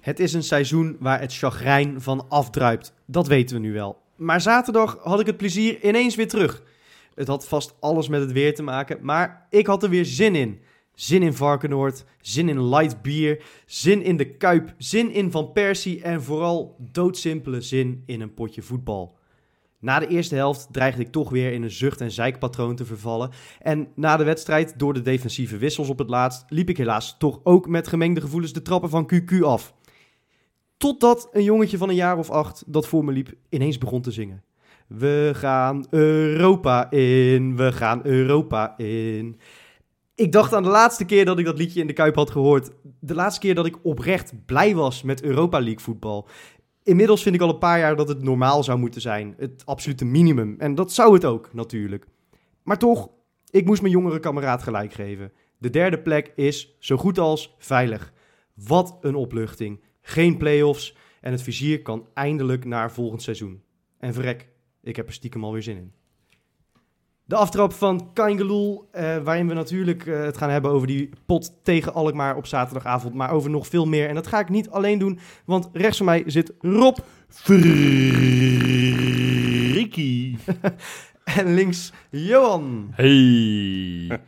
Het is een seizoen waar het chagrijn van afdruipt. Dat weten we nu wel. Maar zaterdag had ik het plezier ineens weer terug. Het had vast alles met het weer te maken, maar ik had er weer zin in. Zin in Varkenoord, zin in light bier, zin in de Kuip, zin in Van Persie en vooral doodsimpele zin in een potje voetbal. Na de eerste helft dreigde ik toch weer in een zucht- en zeikpatroon te vervallen. En na de wedstrijd, door de defensieve wissels op het laatst, liep ik helaas toch ook met gemengde gevoelens de trappen van QQ af. Totdat een jongetje van een jaar of acht dat voor me liep ineens begon te zingen. We gaan Europa in, we gaan Europa in. Ik dacht aan de laatste keer dat ik dat liedje in de Kuip had gehoord. De laatste keer dat ik oprecht blij was met Europa League voetbal. Inmiddels vind ik al een paar jaar dat het normaal zou moeten zijn. Het absolute minimum. En dat zou het ook, natuurlijk. Maar toch, ik moest mijn jongere kameraad gelijk geven. De derde plek is zo goed als veilig. Wat een opluchting. Geen play-offs. En het vizier kan eindelijk naar volgend seizoen. En verrek, ik heb er stiekem alweer zin in. De aftrap van Kaingeloel, eh, waarin we natuurlijk eh, het gaan hebben over die pot tegen Alkmaar op zaterdagavond, maar over nog veel meer. En dat ga ik niet alleen doen, want rechts van mij zit Rob Frikkie. en links Johan. Hey.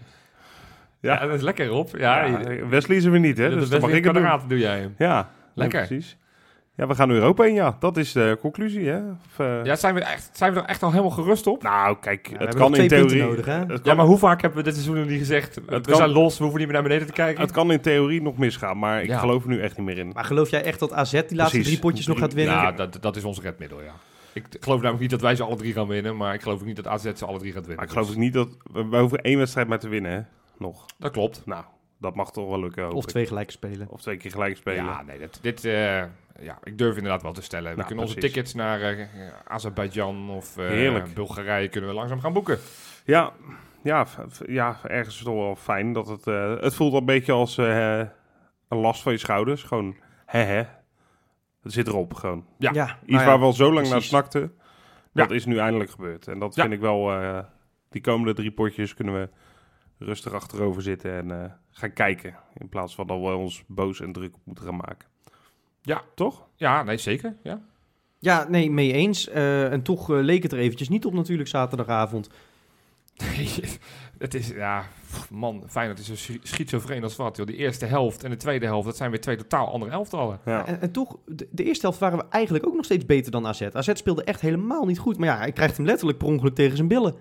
Ja. ja. dat is lekker, Rob. Ja, Wesley is er weer niet, hè? de Dus mag ik het doen. doe jij hem. Ja, Lekker. ja, precies. Ja, we gaan Europa in, ja. Dat is de conclusie, hè? Of, eh, Ja, zijn we, echt, zijn we er echt al helemaal gerust op? Nou, kijk, we het kan in theorie... nodig, hè? Het Ja, maar hoe vaak hebben we dit seizoen nog niet gezegd? we kan- zijn los, we hoeven niet meer naar beneden te kijken. het kan in theorie nog misgaan, maar ik Ja. geloof er nu echt niet meer in. Maar geloof jij echt dat AZ die laatste Precies. drie potjes nog gaat winnen? Ja, dat, dat is ons redmiddel, ja. Ik geloof namelijk niet dat wij ze alle drie gaan winnen, maar ik geloof ook niet dat AZ ze alle drie gaat winnen. Maar ik geloof Dus ook niet dat... We, we hoeven één wedstrijd maar te winnen, hè? Nog. Dat klopt. Nou, dat mag toch wel lukken, hoop Of twee gelijke spelen. Of twee keer gelijk spelen. Ja, nee, dat, dit, eh, ja, ik durf inderdaad wel te stellen. We Nou, kunnen onze tickets naar eh Azerbeidzjan of eh, Heerlijk. Bulgarije kunnen we langzaam gaan boeken. Ja, ja, ja, ergens is het toch wel fijn dat het... eh, het voelt een beetje als eh, een last van je schouders. Gewoon, hè hè. Het zit erop, gewoon. Ja. Ja, Iets nou ja, waar we al zo lang naar snakten. Dat Ja. is nu eindelijk gebeurd. En dat Ja. vind ik wel... eh, die komende drie potjes kunnen we rustig achterover zitten en eh, gaan kijken. In plaats van dat we ons boos en druk moeten gaan maken. Ja. Toch? Ja, nee, zeker. Ja. Ja, nee, mee eens. Eh, en toch eh, leek het er eventjes niet op natuurlijk zaterdagavond. het is, ja, man, Feyenoord is zo schi- schizofreen als wat. Joh. Die eerste helft en de tweede helft, dat zijn weer twee totaal andere elftallen. Ja. En, en toch, de, de eerste helft waren we eigenlijk ook nog steeds beter dan AZ. AZ speelde echt helemaal niet goed. Maar ja, hij krijgt hem letterlijk per ongeluk tegen zijn billen.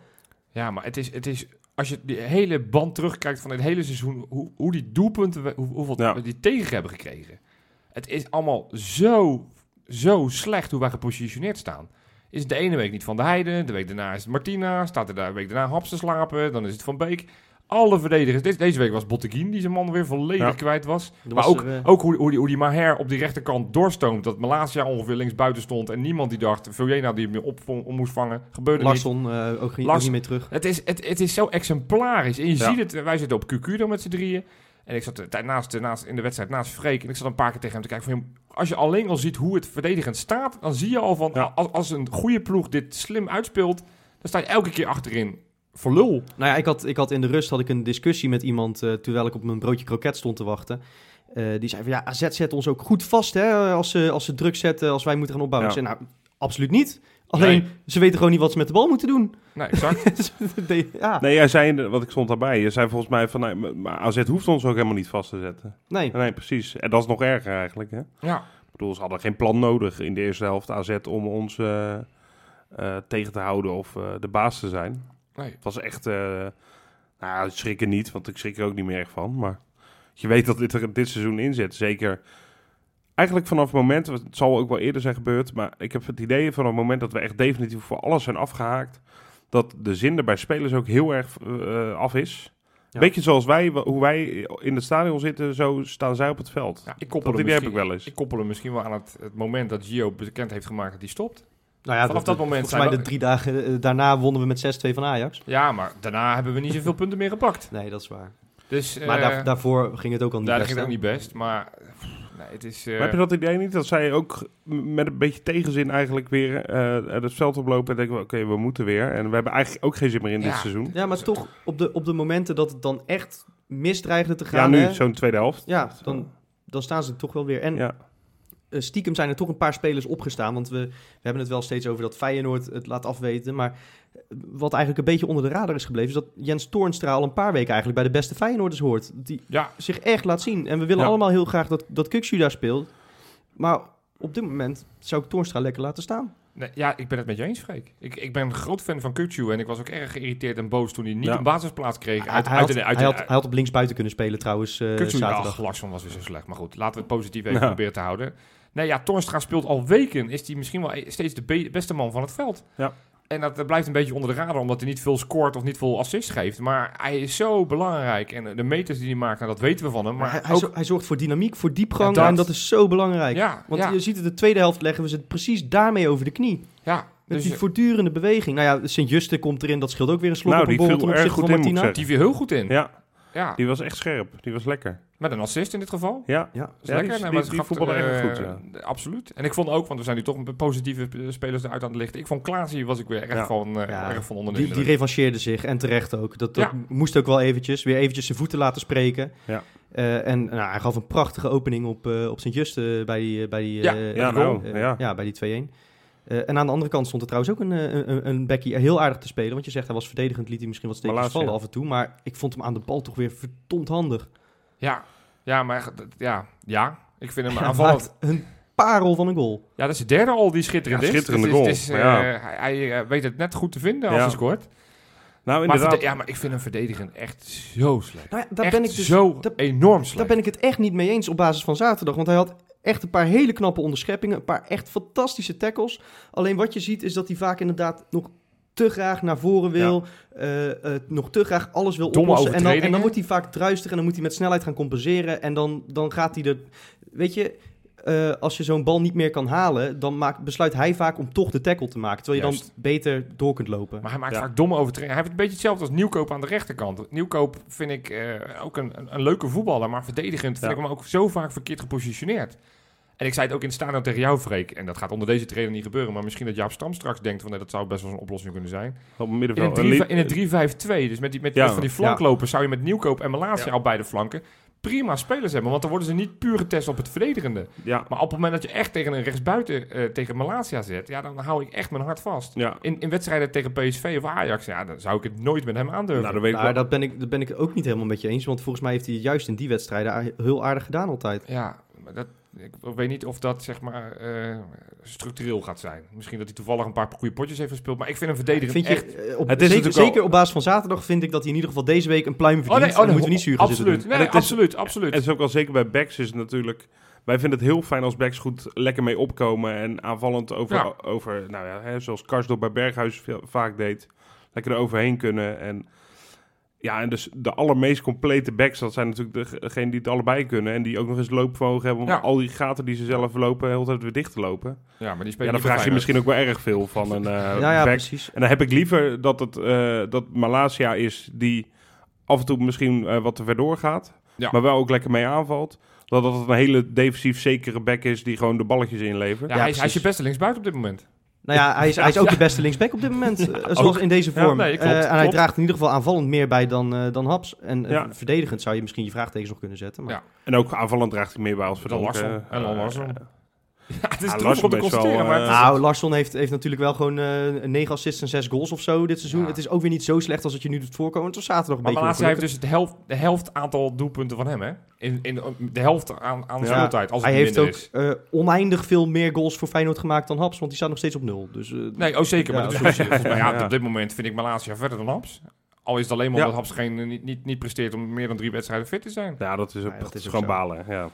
Ja, maar het is, het is als je die hele band terugkijkt van het hele seizoen, hoe, hoe die doelpunten, we- hoe, hoeveel Ja. we die tegen hebben gekregen. Het is allemaal zo, zo slecht hoe wij gepositioneerd staan. Is het de ene week niet Van de Heide, de week daarna is het Martina, staat er daar de week daarna Haps te slapen, dan is het Van Beek. Alle verdedigers, deze, deze week was Botteguin die zijn man weer volledig Ja. kwijt was. Maar was ook, er, eh, ook hoe, hoe, die, hoe die Maher op die rechterkant doorstoomt, dat Malasia ongeveer links buiten stond en niemand die dacht, Vuljena die hem op, op moest vangen, gebeurde niet. Larsson eh, ook, geen- Lars- ook niet meer terug. Het is, het, het is zo exemplarisch. En je Ja. ziet het, wij zitten op QQ dan met z'n drieën. En ik zat er tijd naast, naast, in de wedstrijd naast Freek. En ik zat een paar keer tegen hem te kijken van... Als je alleen al ziet hoe het verdedigend staat... dan zie je al van... Ja. Als, als een goede ploeg dit slim uitspeelt... dan sta je elke keer achterin voor lul. Nou ja, ik had, ik had in de rust had ik een discussie met iemand... eh, terwijl ik op mijn broodje kroket stond te wachten. Eh, die zei van ja, AZ zet ons ook goed vast hè, als, ze, als ze druk zetten, als wij moeten gaan opbouwen. Ja. Ik zei nou, absoluut niet. Alleen, ze weten gewoon niet wat ze met de bal moeten doen. Nee, exact. De- ja, Nee, jij zei, wat ik stond daarbij, je zei volgens mij van, nee, maar- AZ hoeft ons ook helemaal niet vast te zetten. nee. Nee, precies. En dat is nog erger eigenlijk, hè? ja. Ik bedoel, ze hadden geen plan nodig in de eerste helft AZ om ons eh, eh, tegen te houden of eh, de baas te zijn. Nee. Het was echt, eh nou, ik schrik er niet, want ik schrik er ook niet meer echt van. Maar je weet dat dit er dit seizoen in zit. Zeker eigenlijk vanaf het moment, het zal ook wel eerder zijn gebeurd, maar ik heb het idee vanaf het moment dat we echt definitief voor alles zijn afgehaakt, dat de zin er bij spelers ook heel erg eh, af is. Ja. Beetje zoals wij, hoe wij in het stadion zitten, zo staan zij op het veld. Ja, ik koppel Dat hem idee heb misschien- ik wel eens. Ik koppel hem misschien wel aan het, het moment dat Gio bekend heeft gemaakt dat hij stopt. Nou ja, Vanaf dat moment Volgens zijn mij we- de drie dagen eh, daarna wonnen we met 6-2 van Ajax. Ja, maar daarna hebben we niet zoveel punten meer gepakt. Nee, dat is waar. Dus, Maar eh, daar, daarvoor ging het ook al niet daar best, ging het ook niet best. Maar pff, nee, het is... eh, Maar heb je dat idee niet? Dat zij ook met een beetje tegenzin eigenlijk weer eh, het veld oplopen en denken, we, oké, we moeten weer. En we hebben eigenlijk ook geen zin meer in dit Ja. seizoen. Ja, maar toch op de, op de momenten dat het dan echt misdreigde te Ja, gaan. nu, hè? zo'n tweede helft. Ja, dan, dan staan ze toch wel weer. En Ja. eh, stiekem zijn er toch een paar spelers opgestaan. Want we, we hebben het wel steeds over dat Feyenoord het laat afweten. Maar eh, wat eigenlijk een beetje onder de radar is gebleven... is dat Jens Toornstra al een paar weken eigenlijk bij de beste Feyenoorders hoort. Die Ja, zich echt laat zien. En we willen Ja. allemaal heel graag dat, dat Kukshu daar speelt. Maar op dit moment zou ik Toornstra lekker laten staan. Nee, ja, ik ben het met je eens, Freek. Ik, ik ben een groot fan van Kukcu en ik was ook erg geïrriteerd en boos toen hij niet Ja. een basisplaats kreeg. Hij, Uit, hij had, uit, hij, had, hij had op linksbuiten kunnen spelen trouwens eh, Kukcu, zaterdag. ach, Larsson was weer zo slecht. Maar goed, laten we het positief even proberen te houden. Nee, ja, Torstra speelt al weken. Is hij misschien wel e- steeds de be- beste man van het veld. Ja. En dat, dat blijft een beetje onder de radar, omdat hij niet veel scoort of niet veel assist geeft. Maar hij is zo belangrijk. En de meters die hij maakt, nou, dat weten we van hem. Maar hij, hij, ook, zo- hij zorgt voor dynamiek, voor diepgang. Ja, dat. En dat is zo belangrijk. ja, Want ja, je ziet het, de tweede helft leggen we ze precies daarmee over de knie. ja. Met Dus die voortdurende beweging. Nou ja, Sint-Juste komt erin. Dat scheelt ook weer een slot Nou, op een die borrel viel ten erg opzichte van Martina. die viel heel goed in. Ja. Ja, die was echt scherp. Die was lekker. Met een assist in dit geval. Ja, Ja. Dat is Ja, lekker. die- Nee, die- die voetballen erg eh, goed, ja. Absoluut. En ik vond ook, want we zijn nu toch een positieve eh, spelers eruit aan het lichten. Ik vond Klaasie was ik weer erg Ja. van, eh, Ja, erg van onder de Die, die revancheerde zich en terecht ook. Dat, dat Ja. moest ook wel eventjes. Weer eventjes zijn voeten laten spreken. Ja. Eh, en nou, hij gaf een prachtige opening op, eh, op Sint-Juste bij die, bij die, Ja, ja, nou, bij die 2-1. Eh, en aan de andere kant stond er trouwens ook een, een, een Becky heel aardig te spelen. Want je zegt hij was verdedigend, liet hij misschien wat steekjes vallen af en toe. Maar ik vond hem aan de bal toch weer verdomd handig. Ja, ja, maar ja, ja. Ik vind hem Hij aanvallend. een parel van een goal. Ja, dat is de derde al die schitterend Ja, is. schitterende Het is- goal. is, eh, Ja. Hij, hij, eh, weet het net goed te vinden als hij scoort. Nou, inderdaad. ja, maar ik vind hem verdedigend echt zo slecht. Nou ja, daar echt ben ik dus zo daar- enorm slecht. Daar ben ik het echt niet mee eens op basis van zaterdag. Want hij had echt een paar hele knappe onderscheppingen. Een paar echt fantastische tackles. Alleen wat je ziet is dat hij vaak inderdaad nog te graag naar voren wil. eh, eh, nog te graag alles wil Domme oplossen. En dan, en dan wordt hij vaak druistig en dan moet hij met snelheid gaan compenseren. En dan, dan gaat hij er... Weet je, eh, als je zo'n bal niet meer kan halen... dan maakt, besluit hij vaak om toch de tackle te maken. Terwijl je Juist. dan beter door kunt lopen. Maar hij maakt Ja. vaak domme overtredingen. Hij heeft een beetje hetzelfde als Nieuwkoop aan de rechterkant. Nieuwkoop vind ik eh, ook een, een, leuke voetballer, maar verdedigend vind ik hem ook zo vaak verkeerd gepositioneerd. En ik zei het ook in het stadion tegen jou, Freek. En dat gaat onder deze trainer niet gebeuren. Maar misschien dat Jaap Stam straks denkt van nee, dat zou best wel een oplossing kunnen zijn. op het In middenveld. een, Een 3 liep- in een 3-5-2, dus met, die, met, Ja. met van die flanklopers zou je met Nieuwkoop en Malasia op beide flanken prima spelers hebben. Want dan worden ze niet puur getest op het verdedigende. Ja, Maar op het moment dat je echt tegen een rechtsbuiten eh, tegen Malasia zet, ja, dan hou ik echt mijn hart vast. ja. In, in wedstrijden tegen PSV of Ajax, ja, dan zou ik het nooit met hem aandurven. Nou, dat weet ik Maar wel. dat ben, ik, dat ben ik ook niet helemaal met je eens. Want volgens mij heeft hij het juist in die wedstrijden heel aardig gedaan altijd. Ja, maar dat, ik weet niet of dat zeg maar eh, structureel gaat zijn. Misschien dat hij toevallig een paar goede potjes heeft gespeeld. Maar ik vind hem verdedigend Vind je, echt... eh, op, Het is zeker, natuurlijk zeker op basis van zaterdag vind ik dat hij in ieder geval deze week een pluim verdient. Oh nee, En oh, nee, moeten we niet zuur gaan absoluut. zitten doen. Nee, En het is- absoluut, absoluut. Het is ook wel zeker bij backs is het natuurlijk... Wij vinden het heel fijn als backs goed lekker mee opkomen en aanvallend over, Ja. over nou ja, hè, zoals Karsdorp bij Berghuis veel, vaak deed, lekker er overheen kunnen. En ja, en dus de allermeest complete backs, dat zijn natuurlijk degenen die het allebei kunnen en die ook nog eens loopvermogen hebben om Ja. al die gaten die ze zelf lopen, heel de tijd weer dicht te lopen. ja, maar die spelen Ja, dan vraag je misschien ook wel erg veel van een eh ja, ja, back. precies. En dan heb ik liever dat het eh, dat Malasia is die af en toe misschien eh, wat te ver doorgaat, Ja. maar wel ook lekker mee aanvalt. Dat dat het een hele defensief zekere back is die gewoon de balletjes inlevert. Ja, Ja, hij, is, hij is je beste linksbuiten op dit moment. Nou ja, hij is, hij is ook de beste linksback op dit moment. eh, zoals in deze Ja, vorm. nee, klopt, Eh, en hij klopt. draagt in ieder geval aanvallend meer bij dan, eh, dan Haps. En Ja. verdedigend zou je misschien je vraagtekens nog kunnen zetten. Maar... Ja. En ook aanvallend draagt hij meer bij als eh, En Ja, het is Larsson om te constateren, maar het eh, Nou, Larsson heeft, heeft natuurlijk wel gewoon eh 9 assists en 6 goals of zo dit seizoen. Ja. Het is ook weer niet zo slecht als het je nu doet voorkomen. Het was zaterdag een Maar beetje Malasia heeft ongelukkig. dus de helft, de helft aantal doelpunten van hem, hè? In, in de helft aan, aan de Ja. speeltijd, als het Hij heeft minder ook is. eh, oneindig veel meer goals voor Feyenoord gemaakt dan Haps, want die staat nog steeds op nul. Dus, eh, Nee, oh zeker. Maar Ja, dat volgens mij, op dit moment vind ik Malasia verder dan Haps. Al is het alleen maar Ja. omdat Haps geen, niet, niet, niet presteert om meer dan drie wedstrijden fit te zijn. Ja, dat is, ook, dat dat is gewoon balen. Ja.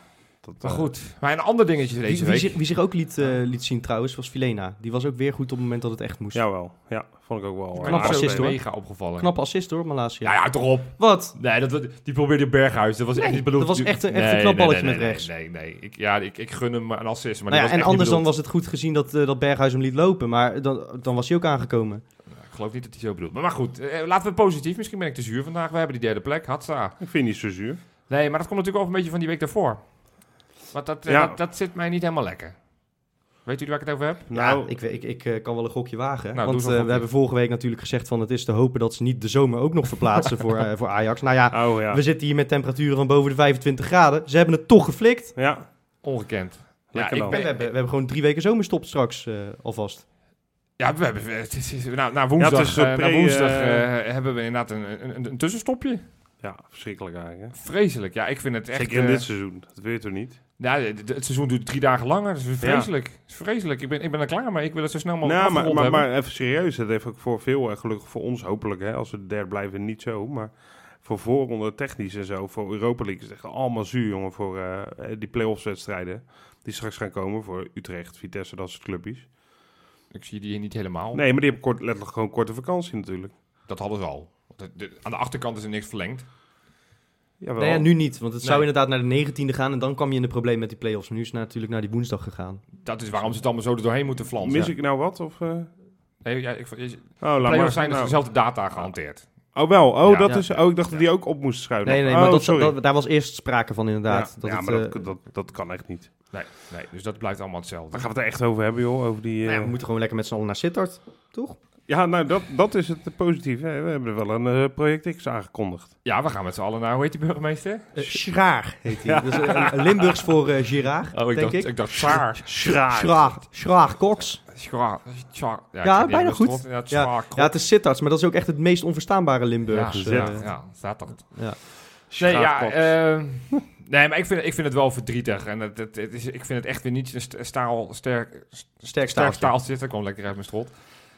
Dat, Maar eh, goed. Maar een ander dingetje wie, deze wie, week. zich, wie zich ook liet, eh, liet zien trouwens, was Filena. Die was ook weer goed op het moment dat het echt moest. Jawel, ja, vond ik ook wel. Eh, knap aardig assist, hoor. mega opgevallen. Knappe assist hoor, Malasia. Ja, ja, toch op. Wat? Nee, dat, die probeerde Berghuis. Dat was echt niet bedoeld. dat was echt een- echt een Nee, knap nee, balletje nee, met nee, rechts. Nee, nee. Ik, ja, ik, ik gun hem een assist. Maar Nou ja, en was anders niet dan was het goed gezien dat, eh, dat Berghuis hem liet lopen. Maar dan, dan was hij ook aangekomen. Ik geloof niet dat hij zo bedoelt. Maar, maar goed, eh, laten we positief. Misschien ben ik te zuur vandaag. We hebben die derde plek. Hatsa. Ik vind niet zo zuur. Nee, maar dat komt natuurlijk ook een beetje van die week daarvoor. Want dat, eh, Ja. dat, dat zit mij niet helemaal lekker. Weet jullie waar ik het over heb? Nou, ja, ik, weet- ik, ik eh, kan wel een gokje wagen. Nou, want eh, we hebben vorige week natuurlijk gezegd van het is te hopen dat ze niet de zomer ook nog verplaatsen voor, voor Ajax. Nou ja, oh ja. we zitten hier met temperaturen van boven de 25 graden. Ze hebben het toch geflikt. Ja, Ongekend. Ja, Lekker ik dan. En we ben, hebben, we hebben gewoon drie weken zomerstop straks eh, alvast. ja, we hebben, het is, nou, na woensdag, Ja, het is een na pre- woensdag hebben we inderdaad een, een, een tussenstopje. Ja, verschrikkelijk eigenlijk. hè. Vreselijk. Ja, ik vind het echt... Zeker in eh, dit seizoen. Dat weet je toch niet? ja, het seizoen duurt drie dagen langer. Dat is vreselijk. Dat is vreselijk. Ik ben, ik ben er klaar mee. Ik wil het zo snel mogelijk Nou, maar, maar, maar even serieus. Het heeft ook voor veel, en gelukkig voor ons hopelijk, hè, als we derde blijven, niet zo. Maar voor voorronde technisch en zo, voor Europa League is het echt allemaal zuur, jongen. Voor eh, die play-offs wedstrijden die straks gaan komen voor Utrecht, Vitesse, dat soort clubjes. Ik zie die hier niet helemaal. Nee, maar die hebben kort, letterlijk gewoon korte vakantie natuurlijk. Dat hadden ze al. De- de- aan de achterkant is er niks verlengd. Jawel. Nee, ja, nu niet, want het zou inderdaad naar de 19e gaan en dan kwam je in de probleem met die play-offs. Maar nu is het natuurlijk naar die woensdag gegaan. Dat is waarom ze het allemaal zo er doorheen moeten flansen. Mis ik nou wat? Of, eh? Nee, ja, ik, Oh, laat play-offs maar. zijn dus Nou. dezelfde data gehanteerd. Oh, wel. Oh, Ja. dat Ja. is, oh, ik dacht dat die ook op moest schuiven. Nee, nee, oh, maar dat, sorry. dat- daar was eerst sprake van inderdaad. ja, dat ja, het, maar eh, dat, dat, dat kan echt niet. Nee, nee, dus dat blijft allemaal hetzelfde. Daar gaan we het er echt over hebben, joh. Over die, nou ja, eh, we moeten gewoon lekker met z'n allen naar Sittard, toch? Ja, nou, dat, dat is het positieve. hè. We hebben er wel een eh, project X aangekondigd. Ja, we gaan met z'n allen naar, hoe heet die burgemeester? Uh, Schraar heet hij. Dus, eh, een Limburgs voor eh Girard, Oh, ik denk dacht, ik. ik dacht Saar. Schraar. Schraar. Schraar Cox. Schraar. Schraar. Ja, bijna goed. Ja, het Ja, het is Sittards, maar dat is ook echt het meest onverstaanbare Limburgs. Ja, eh, ja, staat dat. ja. Nee, ja, Schraarkop. eh, nee, maar ik vind, ik vind het wel verdrietig. En het, het, het is, ik vind het echt weer niet een st- staal, sterk, Sterk sterk staaltje. staaltje. Dat kwam lekker uit mijn strot.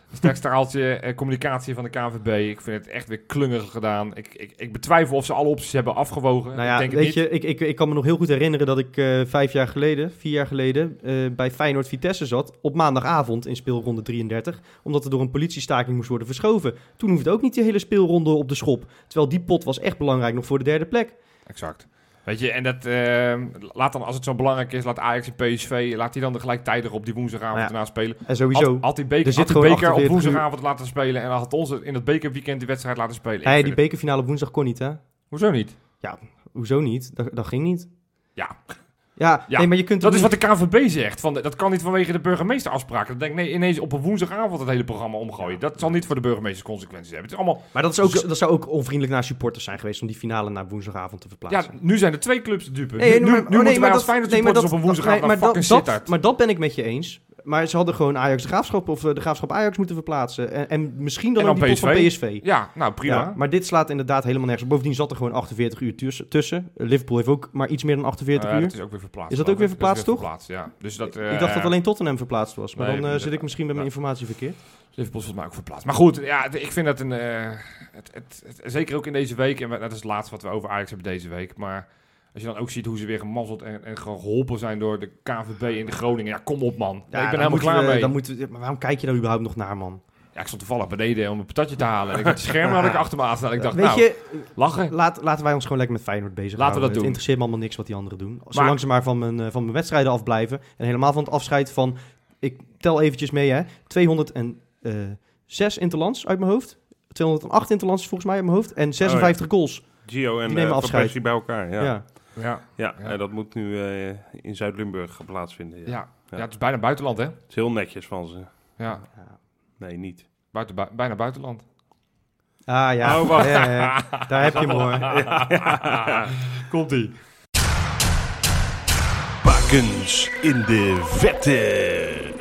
Een sterk staaltje, eh, communicatie van de KVB. Ik vind het echt weer klungelig gedaan. Ik, ik, ik betwijfel of ze alle opties hebben afgewogen. Nou ja, ik denk weet je, ik, ik, ik kan me nog heel goed herinneren dat ik eh, vijf jaar geleden, vier jaar geleden, eh, bij Feyenoord Vitesse zat. Op maandagavond in speelronde 33. Omdat er door een politiestaking moest worden verschoven. Toen hoefde ook niet die hele speelronde op de schop. Terwijl die pot was echt belangrijk nog voor de derde plek. Exact. Weet je, en dat, eh, laat dan, als het zo belangrijk is, laat Ajax en PSV, laat die dan er gelijk tijdig op die woensdagavond ja. erna spelen. En sowieso. Had, had die beker, er had die beker op 48 uur. woensdagavond laten spelen en had ons in dat bekerweekend die wedstrijd laten spelen. Hey, die het- bekerfinale op woensdag kon niet, hè? Hoezo niet? Hoezo niet? Dat, dat ging niet. Ja, Ja, Ja, nee, maar je kunt dat is wat de KVB zegt. Van, dat kan niet vanwege de burgemeesterafspraken. Dan denk ik, nee, ineens op een woensdagavond het hele programma omgooien. Dat zal niet voor de burgemeesters consequenties hebben. Het is allemaal, Maar dat, is ook, dat zou ook onvriendelijk naar supporters zijn geweest om die finale naar woensdagavond te ja, verplaatsen. nu zijn er twee clubs dupe. Nee, nu maar- nu oh, moeten nee, wij maar als dat- Feyenoord supporters dat- op een woensdagavond maar fucking dat, maar dat ben ik met je eens. Maar ze hadden gewoon Ajax de Graafschap of eh, de Graafschap Ajax moeten verplaatsen. En, en misschien dan, En ook die van PSV. Ja, nou prima. Ja, maar dit slaat inderdaad helemaal nergens op. Bovendien zat er gewoon 48 uur tussen. tussen. Eh, Liverpool heeft ook maar iets meer dan 48 Eh, uur. dat is ook weer verplaatst. Is dat ook weer verplaatst, verplaatst, ja. Dus dat, ik dacht eh, dat alleen Tottenham verplaatst was. Maar nee, dan eh, zit ik misschien met mijn informatie verkeerd. Liverpool is volgens mij ook verplaatst. Maar goed, ja, ik vind dat een... eh, het, het, het- zeker ook in deze week, en dat is het laatste wat we over Ajax hebben deze week, maar als je dan ook ziet hoe ze weer gemazzeld en, en geholpen zijn door de KVB in de Groningen. Ja, kom op man. Ja, ik ben helemaal klaar we- mee. Dan moeten we, maar waarom kijk je daar überhaupt nog naar, man? Ja, ik stond toevallig beneden om een patatje te halen. En ik had het scherm had ik achter me aanstaan. Ik dacht, Weet nou, je, lachen. laat, laten wij ons gewoon lekker met Feyenoord bezig Laten we dat Het doen. interesseert me allemaal niks wat die anderen doen. Zolang ze maar van mijn, eh, van mijn wedstrijden afblijven. En helemaal van het afscheid van... Ik tel eventjes mee, hè. 206 interlands uit mijn hoofd. 208 interlands volgens mij uit mijn hoofd. En 56 goals. Gio en Die nemen uh, afscheid. Bij elkaar. Ja, Ja. Ja. Ja, en dat moet nu eh, in Zuid-Limburg plaatsvinden. Ja. ja. ja, het is bijna buitenland, hè? Het is heel netjes van ze. Ja, Nee, niet. buiten, bui- bijna buitenland. Ah ja. Oh, wacht. Ja, ja, ja. Daar heb je hem hoor. Komt-ie. Bakens in de vette.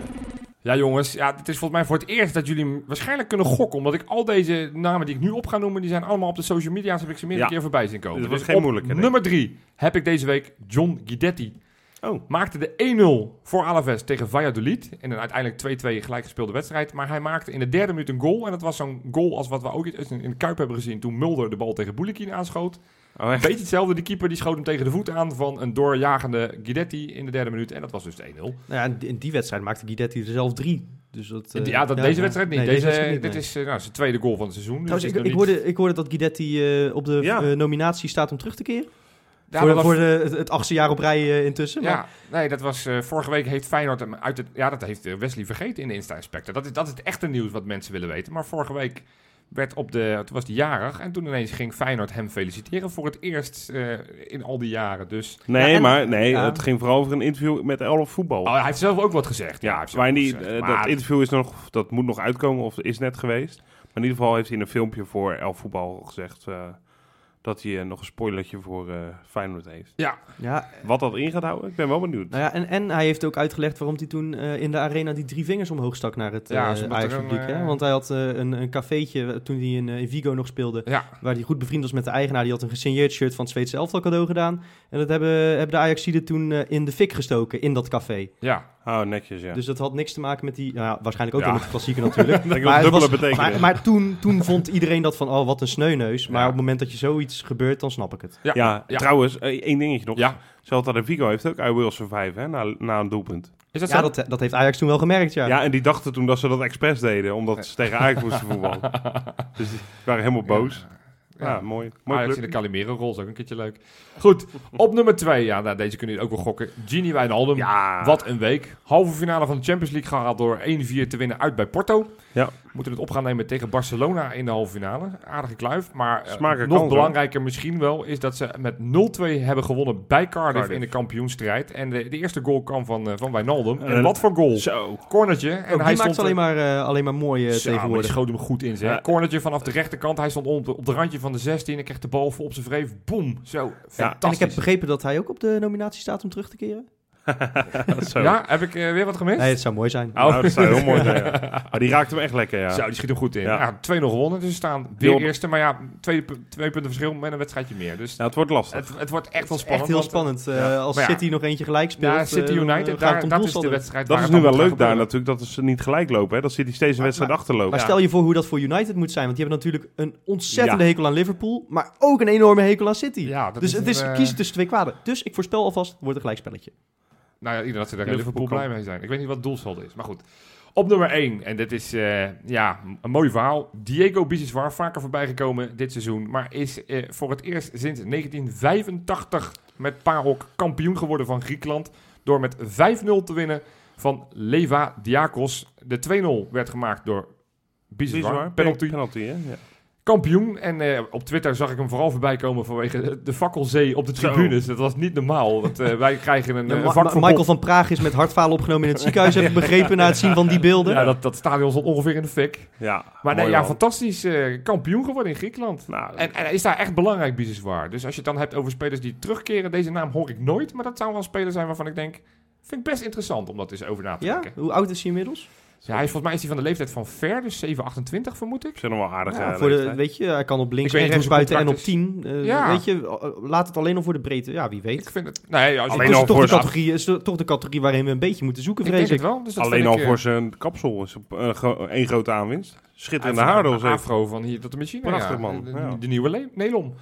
Ja, jongens, ja, het is volgens mij voor het eerst dat jullie waarschijnlijk kunnen gokken. Omdat ik al deze namen die ik nu op ga noemen, die zijn allemaal op de social media's, heb ik ze meerdere Ja. keer voorbij zien komen. Dus dat was Dus geen moeilijke, Nummer drie heb ik deze week John Guidetti. Oh, Maakte de 1-0 voor Alaves tegen Valladolid. In een uiteindelijk 2-2 gelijk gespeelde wedstrijd. Maar hij maakte in de derde minuut een goal. En dat was zo'n goal als wat we ook in de Kuip hebben gezien toen Mulder de bal tegen Boulikin aanschoot. Oh echt? Beetje hetzelfde, die keeper die schoot hem tegen de voet aan van een doorjagende Guidetti in de derde minuut. En dat was dus de 1-0. Nou ja, in die- in die wedstrijd maakte Guidetti er zelf drie. Dus dat, eh, ja, dat, deze wedstrijd niet. Nee, deze, wedstrijd niet, dit nee. is eh, nou, zijn tweede goal van het seizoen. Dus Trouwens, ik, ik, niet- hoorde, ik hoorde dat Guidetti eh, op de Ja. nominatie staat om terug te keren. Ja, voor dat was- voor de, het, het achtste jaar op rij eh, intussen. Maar- Ja, nee, dat was eh, vorige week heeft Feyenoord hem uit het... Ja, dat heeft Wesley vergeten in de Insta-inspector. Dat is, dat is het echte nieuws wat mensen willen weten. Maar vorige week werd op de, toen was hij jarig en toen ineens ging Feyenoord hem feliciteren voor het eerst eh, in al die jaren. Dus Nee, Ja, en- maar nee, ja. het ging vooral over een interview met Elf Voetbal. oh, hij heeft zelf ook wat gezegd. Ja, hij ja, maar die, gezegd. eh, Maar dat interview is nog, dat moet nog uitkomen of is net geweest. Maar in ieder geval heeft hij in een filmpje voor Elf Voetbal gezegd eh, dat hij eh, nog een spoilertje voor eh Feyenoord heeft. ja, Ja, Wat dat in gaat houden, ik ben wel benieuwd. nou ja, en, en hij heeft ook uitgelegd waarom hij toen eh, in de arena die drie vingers omhoog stak naar het Ja, hè? eh, Want hij had eh, een, een cafeetje toen hij in, in Vigo nog speelde. ja, Waar hij goed bevriend was met de eigenaar. Die had een gesigneerd shirt van het Zweedse elftal cadeau gedaan. En dat hebben, hebben de Ajaxiden toen eh, in de fik gestoken in dat café. ja. Oh, netjes, ja. Dus dat had niks te maken met die... Nou ja, waarschijnlijk ook Ja. wel met de klassieker natuurlijk. Dat Maar, was- betekenis. maar, maar toen, toen vond iedereen dat van, oh wat een sneuneus. Maar Ja. op het moment dat je zoiets gebeurt, dan snap ik het. Ja, ja, ja. trouwens, eh, één dingetje nog. ja. Celta de Vigo heeft ook I Will Survive, hè, na, na een doelpunt. Is dat Ja, zo? dat, dat heeft Ajax toen wel gemerkt, ja. Ja. en die dachten toen dat ze dat expres deden, omdat ze tegen Ajax moesten voetballen. Dus die waren helemaal boos. Ja, Ja. mooi. Mooi Ajax in de Calimero-rol is ook een keertje leuk. Goed, op nummer 2. Ja, nou, deze kunnen jullie ook wel gokken. Gini Wijnaldum. Ja. Wat een week. Halve finale van de Champions League gehaald door 1-4 te winnen uit bij Porto. Ja. Moeten het op gaan nemen tegen Barcelona in de halve finale. Aardige kluif. Maar eh, nog kans, belangrijker misschien wel is dat ze met 0-2 hebben gewonnen bij Cardiff, Cardiff. in de kampioenstrijd. En de, de eerste goal kwam van, eh, van Wijnaldum. En En- wat voor goal. Zo. Cornertje. En die hij maakt stond alleen maar, eh, alleen maar mooi eh, Zo, tegenwoordig. schoot hem goed in, zeg. Ja. Cornertje vanaf de rechterkant. Hij stond op, op de randje van de 16 en kreeg de bal voor op zijn vreef. Boom. Zo, En fantastisch. ik heb begrepen dat hij ook op de nominatie staat om terug te keren. Zo. Ja, heb ik eh, weer wat gemist? Nee, het zou mooi zijn. Nou, dat zou heel mooi zijn. Ja. Maar die raakte hem echt lekker, ja. Zo, die schiet hem goed in. Ja. Ja. 2-0 gewonnen, dus ze staan weer Heel- eerste. Maar ja, twee, twee punten verschil met een wedstrijdje meer. Dus Ja, het wordt lastig. het, het wordt echt wel Echt spannend. heel want, spannend. eh, ja. als. City nog eentje gelijk speelt. Ja, City eh, United, eh, gaat daar, dat is de wedstrijd Dat waar is het nu wel leuk daar natuurlijk, dat ze niet gelijk lopen. Hè? Dat City steeds een wedstrijd achterloopt. Maar Ja. stel je voor hoe dat voor United moet zijn. Want die hebben natuurlijk een ontzettende Ja. hekel aan Liverpool. Maar ook een enorme hekel aan City. Dus het is eh, kiezen tussen twee kwaden. Dus ik voorspel alvast, het wordt een gelijkspelletje. Nou ja, iedereen dat ze daar Liverpool Liverpool blij mee zijn. Ik weet niet wat doelsaldo is, maar goed. Op nummer 1, en dit is eh, ja, een mooi verhaal. Diego Biseswar, vaker voorbij gekomen dit seizoen. Maar is eh, voor het eerst sinds 1985 met Parok kampioen geworden van Griekenland. Door met 5-0 te winnen van Leva Diakos. De 2-0 werd gemaakt door Biseswar. Penalty. Penalty, hè? Ja. Kampioen. En eh, op Twitter zag ik hem vooral voorbij komen vanwege de fakkelzee op de Zo. tribunes. Dat was niet normaal. Want, eh, wij krijgen een, Ja, een Ma- vakverbod. Michael van Praag is met hartfalen opgenomen in het ziekenhuis. Heb ik begrepen na het zien van die beelden. Ja, dat, dat stadion stond ongeveer in de fik. Ja, Maar nee, ja, fantastisch eh, kampioen geworden in Griekenland. Nou, En, en hij is daar echt belangrijk, Biseswar. Dus als je het dan hebt over spelers die terugkeren, deze naam hoor ik nooit. Maar dat zou wel een speler zijn waarvan ik denk, vind ik best interessant om dat eens over na te Ja? denken. Hoe oud is hij inmiddels? Ja, hij is volgens mij is hij van de leeftijd van Ver, dus 7, 28 vermoed ik. vind hem wel aardig. Ja, eh, voor de, weet je, hij kan op links Ik weet en rechts zijn buiten en op contract 10. Eh, Ja. Weet je, eh, laat het alleen al voor de breedte. Ja, wie weet. Ik vind het... Nee, ja, als je Alleen Het al is toch, voor de zijn- categorie, is toch de categorie waarin we een beetje moeten zoeken, ik vrees denk ik. het wel. Dus dat Alleen vind al ik, voor zijn kapsel is op een gro- één grote aanwinst. Schitterende haardos. afro van hier tot de machine. Prachtig, ja. man. De, Ja. de nieuwe Nelom.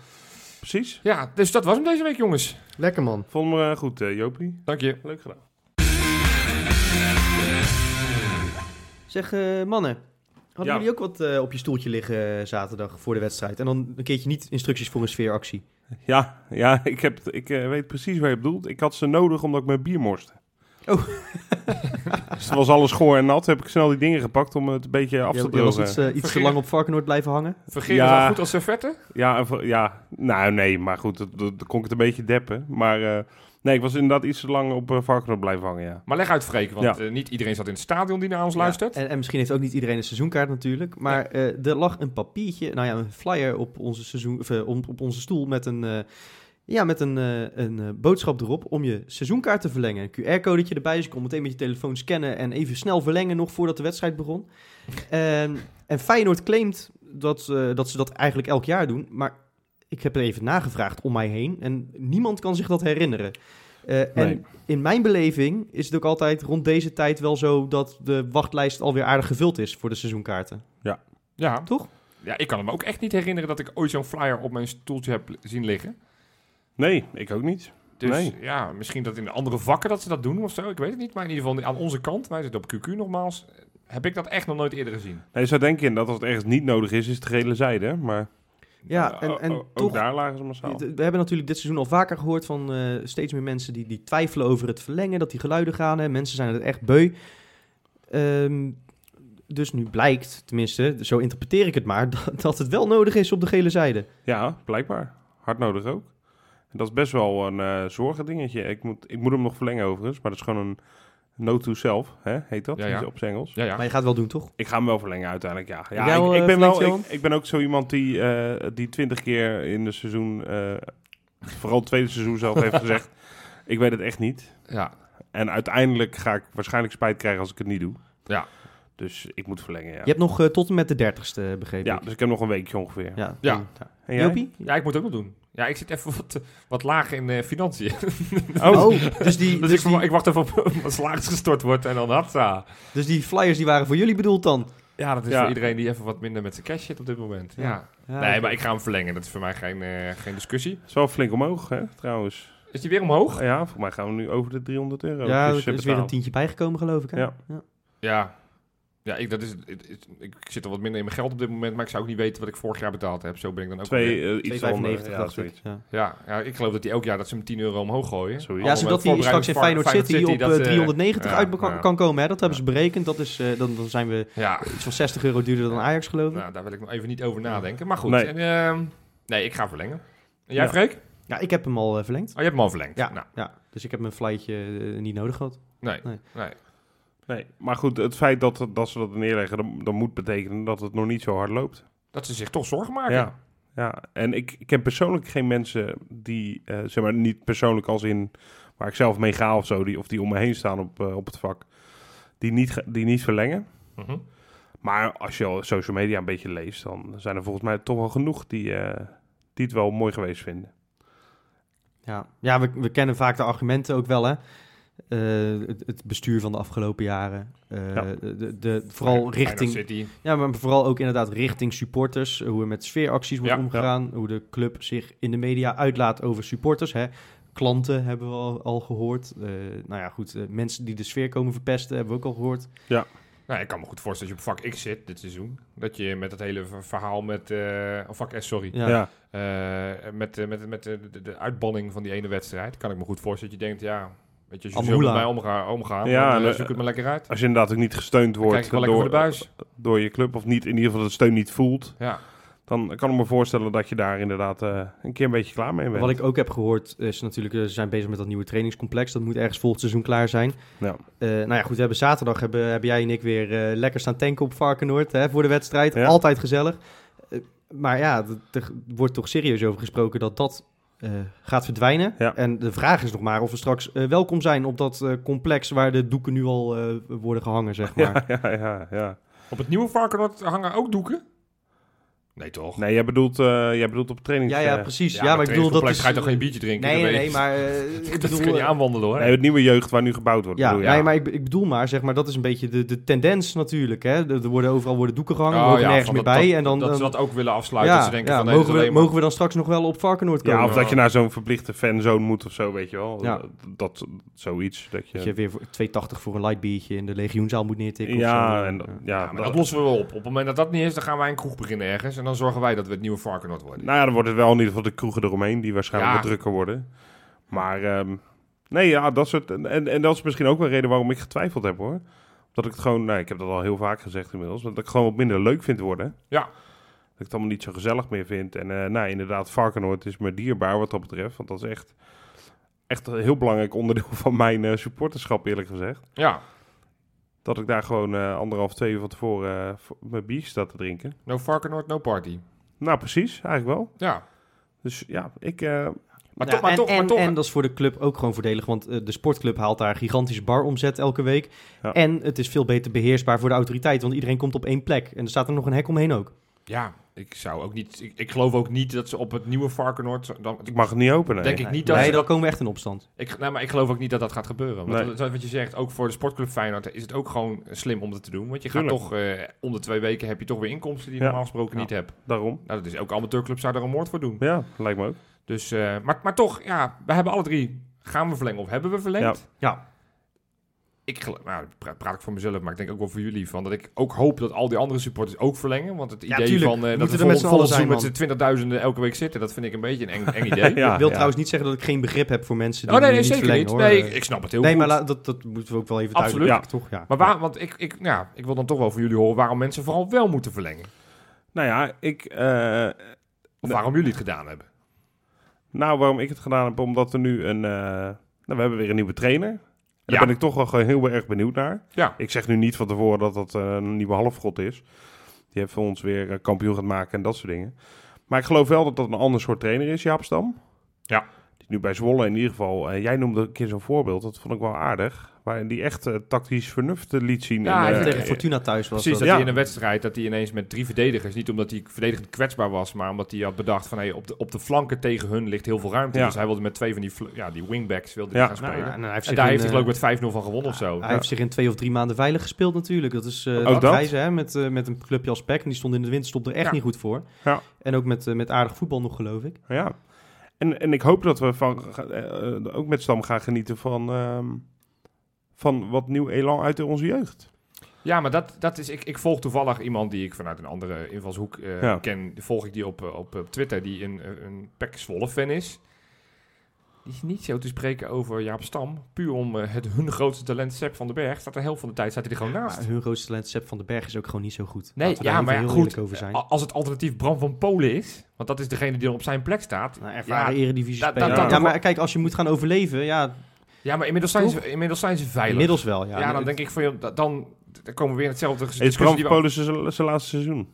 Precies. Ja, dus dat was hem deze week, jongens. Lekker man. Vond me goed, eh, Jopie. Dank je. Leuk gedaan. Zeg, eh, mannen. Hadden Ja. jullie ook wat eh, op je stoeltje liggen eh, zaterdag voor de wedstrijd? En dan een keertje niet instructies voor een sfeeractie. Ja, ja ik, heb, ik eh, weet precies waar je bedoelt. Ik had ze nodig omdat ik mijn bier morste. Oh. dus het was alles schoor en nat. Heb ik snel die dingen gepakt om het een beetje af te Je, je was drogen. iets, eh, iets te lang op Varkenoord blijven hangen. Vergeet Ja. al goed als servetten. Ja, ja, nou nee, maar goed, dat, dat, dat kon ik het een beetje deppen. Maar eh, nee, ik was inderdaad iets te lang op uh, Varkenoord blijven hangen, ja. Maar leg uit, Freek, want Ja. eh, niet iedereen zat in het stadion die naar ons Ja, luistert. en, en misschien heeft ook niet iedereen een seizoenkaart natuurlijk. Maar eh, er lag een papiertje, nou ja, een flyer op onze, seizoen, of, om- op onze stoel met een, eh, ja, met een, eh, een eh, boodschap erop om je seizoenkaart te verlengen. Een QR-codetje erbij, dus je kon meteen met je telefoon scannen en even snel verlengen nog voordat de wedstrijd begon. En, en Feyenoord claimt dat, eh, dat ze dat eigenlijk elk jaar doen, maar ik heb er even nagevraagd om mij heen en niemand kan zich dat herinneren. Eh, En in mijn beleving is het ook altijd rond deze tijd wel zo dat de wachtlijst alweer aardig gevuld is voor de seizoenkaarten. Ja. Toch? ja, ik kan me ook echt niet herinneren dat ik ooit zo'n flyer op mijn stoeltje heb zien liggen. Nee, ik ook niet. Dus Nee. ja, misschien dat in de andere vakken dat ze dat doen of zo. Ik weet het niet. Maar in ieder geval aan onze kant, wij zitten op QQ nogmaals, heb ik dat echt nog nooit eerder gezien. Nee, je zou denken dat als het ergens niet nodig is, is het de gele zijde. Maar Ja, eh, en, en ook toch, daar lagen ze massaal. we hebben natuurlijk dit seizoen al vaker gehoord van eh, steeds meer mensen die, die twijfelen over het verlengen, dat die geluiden gaan. Hè. Mensen zijn het echt beu. Ehm, dus nu blijkt, tenminste, zo interpreteer ik het maar, dat, dat het wel nodig is op de gele zijde. Ja, blijkbaar. Hard nodig ook. En dat is best wel een eh zorgen dingetje. Ik moet, ik moet hem nog verlengen overigens, maar dat is gewoon een no to self, hè, heet dat Ja, ja. op zijn Engels. Ja, ja. Maar je gaat het wel doen, toch? Ik ga hem wel verlengen uiteindelijk, ja. ja ik, ik, ben wel, ik, ik ben ook zo iemand die, eh die twintig keer in de seizoen, eh, vooral het tweede seizoen zelf heeft gezegd, ik weet het echt niet. ja. En uiteindelijk ga ik waarschijnlijk spijt krijgen als ik het niet doe. Ja. Dus ik moet verlengen, ja. Je hebt nog eh, tot en met de dertigste, begrepen Ja, dus ik heb nog een weekje ongeveer. Ja. Ja. En jij? Jopie? Ja, ik moet het ook nog doen. Ja, ik zit even wat, wat laag in eh, financiën. Oh, dus, die, Dus, dus, ik, die, ik wacht even op wat salaris gestort wordt en dan hatsa. dus die flyers die waren voor jullie bedoeld dan? Ja, dat is Ja. voor iedereen die even wat minder met zijn cash zit op dit moment. Ja. Ja. Ja, nee, maar ik ga hem verlengen. Dat is voor mij geen, eh, geen discussie. is wel flink omhoog, hè, trouwens. Is die weer omhoog? Ja, voor mij gaan we nu over de 300 euro. Ja, Dus, er is weer een tientje bijgekomen, geloof ik. Hè? Ja. Ja. Ja, ik, dat is, ik zit al wat minder in mijn geld op dit moment, maar ik zou ook niet weten wat ik vorig jaar betaald heb. Zo ben ik dan ook Twee, eh, iets 2,95 onder. Ja, zoiets. Ja. Ja, ja, ik geloof dat die elk jaar dat ze hem 10 euro omhoog gooien. Zoiets. Ja, zodat hij straks in Feyenoord City op dat, eh, eh, 390 ja, uit kan, ja. kan komen. Hè? Dat hebben ze berekend. Dat is, eh, dan, dan zijn we Ja, iets van 60 euro duurder dan Ajax, geloof ik. nou, daar wil ik nog even niet over nadenken. Maar goed, Nee. en, ehm, nee, ik ga verlengen. En jij, Ja. Freek? Ja, ik heb hem al verlengd. Oh, je hebt hem al verlengd. Ja, Nou, ja, dus ik heb mijn flightje niet nodig gehad. nee, Nee. nee. Nee, maar goed, het feit dat, dat ze dat neerleggen, dan, dan moet betekenen dat het nog niet zo hard loopt. Dat ze zich toch zorgen maken. Ja, ja. en ik, ik ken persoonlijk geen mensen die, eh, zeg maar, niet persoonlijk als in waar ik zelf mee ga of zo, die, of die om me heen staan op, eh, op het vak, die niet, die niet verlengen. Mhm. Maar als je al social media een beetje leest, dan zijn er volgens mij toch wel genoeg die, eh, die het wel mooi geweest vinden. Ja, ja we, we kennen vaak de argumenten ook wel, hè. Eh, het, het bestuur van de afgelopen jaren. Eh, Ja. de, de, vooral richting... Ja, maar vooral ook inderdaad richting supporters. Hoe er met sfeeracties wordt Ja, omgegaan. Hoe de club zich in de media uitlaat over supporters. Hè. Klanten hebben we al, al gehoord. Eh, nou ja, goed. eh, mensen die de sfeer komen verpesten hebben we ook al gehoord. Nou, ik kan me goed voorstellen dat je op vak X zit dit seizoen. Dat je met het hele ver- verhaal met... eh of vak S, sorry. Ja. Ja, Eh, met eh, met, met de, de, de uitbanning van die ene wedstrijd. Kan ik me goed voorstellen dat je denkt, ja... Weet je, als je zo met mij omga, omgaan, Ja, dan eh, zoek het maar lekker uit. als je inderdaad ook niet gesteund Dan krijg wordt door, de buis. door je club, of niet, in ieder geval de steun niet voelt, Ja. dan kan ik me voorstellen dat je daar inderdaad eh, een keer een beetje klaar mee bent. Wat ik ook heb gehoord is natuurlijk... eh, Ze zijn bezig met dat nieuwe trainingscomplex. Dat moet ergens volgend seizoen klaar zijn. Ja. Eh, nou ja, goed. We hebben zaterdag hebben, hebben jij en ik weer eh, lekker staan tanken op Varkenoord. Hè, voor de wedstrijd. Ja. Altijd gezellig. Eh, maar ja, er wordt toch serieus over gesproken dat dat eh, gaat verdwijnen. Ja. En de vraag is nog maar of we straks eh, welkom zijn op dat eh, complex waar de doeken nu al eh, worden gehangen, zeg maar. Ja, ja, ja, ja. Op het nieuwe Varkenoord hangen ook doeken? Nee, toch? Nee, jij bedoelt, eh, jij bedoelt op training. Ja, ja, eh, precies. Ja, maar maar ik bedoel dat is... ga je toch geen biertje drinken? Nee, nee, nee, maar eh, ik Dat bedoel... kun je aanwandelen, hoor. nee, het nieuwe jeugd waar nu gebouwd wordt. Ja, bedoel je? nee, maar ik, ik bedoel maar, zeg maar, dat is een beetje de, de tendens natuurlijk. Hè? Er worden overal worden doeken gehangen, Oh, ja, nergens meer dat- bij. dat- en dan, dat ze dat ook willen afsluiten. ja, dat ze denken ja, van, nee, mogen, we, maar- mogen we dan straks nog wel op Varkenoord komen? Ja, of Ja. dat je naar zo'n verplichte fanzone moet of zo, weet je wel. Ja. Dat, zoiets. Dat je, Dat je weer voor 2,80 voor een light biertje in de legioenzaal moet neertikken. ja, en, ja, Ja, maar dat lossen we wel op. Op het moment dat dat niet is, dan gaan wij een kroeg beginnen ergens. Dan zorgen wij dat we het nieuwe Varkenoord worden. Nou ja, dan wordt het wel in ieder geval de kroegen eromheen, die waarschijnlijk Ja. wat drukker worden. Maar ehm, nee, ja, dat soort. En, en dat is misschien ook wel een reden waarom ik getwijfeld heb hoor. Dat ik het gewoon, nou, ik heb dat al heel vaak gezegd inmiddels, dat ik het gewoon wat minder leuk vind worden. Ja. Dat ik het allemaal niet zo gezellig meer vind. En eh, nou, inderdaad, Varkenoord is me dierbaar wat dat betreft. Want dat is echt, echt een heel belangrijk onderdeel van mijn eh, supporterschap, eerlijk gezegd. Ja, Dat ik daar gewoon eh, anderhalf, twee uur van tevoren eh, voor- mijn biertje sta te drinken. no Varkenoord, no party. Nou, precies, eigenlijk wel. Ja, Dus ja, ik... eh, maar Ja, toch, maar en, toch, maar en, toch. en dat is voor de club ook gewoon voordelig, want de sportclub haalt daar gigantische baromzet elke week. Ja. En het is veel beter beheersbaar voor de autoriteit, want iedereen komt op één plek. En er staat er nog een hek omheen ook. Ja, ik zou ook niet... Ik, ik geloof ook niet dat ze op het nieuwe Varkenoord... Dan, ik mag het niet openen. Denk ik niet dat nee, ze dan komen we echt in opstand. Ik, nee, maar ik geloof ook niet dat dat gaat gebeuren. Want Nee. dat wat je zegt, ook voor de sportclub Feyenoord is het ook gewoon slim om dat te doen. Want je gaat toch... eh om de twee weken heb je toch weer inkomsten die je Ja. normaal gesproken Ja. niet hebt. Daarom. Nou, dat is elke amateurclub zou daar een moord voor doen. Ja, lijkt me ook. Dus, eh, maar, maar toch, ja, we hebben alle drie... Gaan we verlengen of hebben we verlengd? Ja. Ik, nou, pra- praat ik voor mezelf, maar ik denk ook wel voor jullie, van dat ik ook hoop dat al die andere supporters ook verlengen. Want het Ja, idee tuurlijk. van eh, dat we er met vol, z'n allen vol zijn, met z'n twintigduizenden elke week zitten, dat vind ik een beetje een eng, eng idee. Ja, ik wil ja. trouwens niet zeggen dat ik geen begrip heb voor mensen die oh nee, nee niet zeker verlengen, niet. hoor. Nee, ik, ik snap het heel nee, goed. maar la- dat, dat moeten we ook wel even Absoluut. duidelijk toch? Ja. Maar waar, want ik, ik, ja, ik wil dan toch wel van jullie horen waarom mensen vooral wel moeten verlengen. Nou ja, ik... eh, Of Nee. waarom jullie het gedaan hebben. nou, waarom ik het gedaan heb, omdat er nu een... eh, nou, we hebben weer een nieuwe trainer. En. Daar ben ik toch wel heel erg benieuwd naar. Ja. Ik zeg nu niet van tevoren dat dat eh, een nieuwe halfgod is. Die heeft voor ons weer eh, kampioen gaat maken en dat soort dingen. Maar ik geloof wel dat dat een ander soort trainer is, Jaap Stam. Ja. Nu bij Zwolle in ieder geval... eh, jij noemde een keer zo'n voorbeeld, dat vond ik wel aardig. Waarin die echt eh, tactisch vernuft eh, liet zien. Ja, in, hij eh, tegen Fortuna thuis was Precies, dat. Ja. hij in een wedstrijd, dat hij ineens met drie verdedigers, niet omdat hij verdedigend kwetsbaar was, maar omdat hij had bedacht van hey, op, de, op de flanken tegen hun ligt heel veel ruimte. Ja. Dus hij wilde met twee van die, ja, die wingbacks wilde Ja. gaan Nou, spelen. en hij heeft en daar in, heeft hij geloof ik met 5-0 van gewonnen of zo. Hij heeft zich in twee of drie maanden veilig gespeeld natuurlijk. Dat is eh Ook dat reizen, hè, met, met een clubje als PEC. En die stond in de winter stond er echt Ja. niet goed voor. Ja. En ook met, met aardig voetbal nog, geloof ik. Ja. En, en ik hoop dat we van, eh, eh, ook met Stam gaan genieten van, ehm, van wat nieuw elan uit onze jeugd. Ja, maar dat, dat is, ik, ik volg toevallig iemand die ik vanuit een andere invalshoek Ja. ken. Volg ik die op, op, op Twitter, die een, een Pek Zwolle fan is. Die is niet zo te spreken over Jaap Stam. Puur om eh, het hun grootste talent, Sepp van den Berg. Staat de helft van de tijd staat hij er gewoon naast. Maar hun grootste talent, Sepp van den Berg, is ook gewoon niet zo goed. Nee, ja, daar maar heel goed. over zijn. Als het alternatief Bram van Polen is, want dat is degene die dan op zijn plek staat. Nou, ervaren ja, eredivisie dat ja, maar kijk, als je moet gaan overleven, ja, Ja, maar inmiddels zijn, ze, inmiddels zijn ze veilig. inmiddels wel. Ja, ja, dan denk ik van, da- dan, dan komen we weer in hetzelfde Is discussie Bram we- Polen zijn laatste seizoen?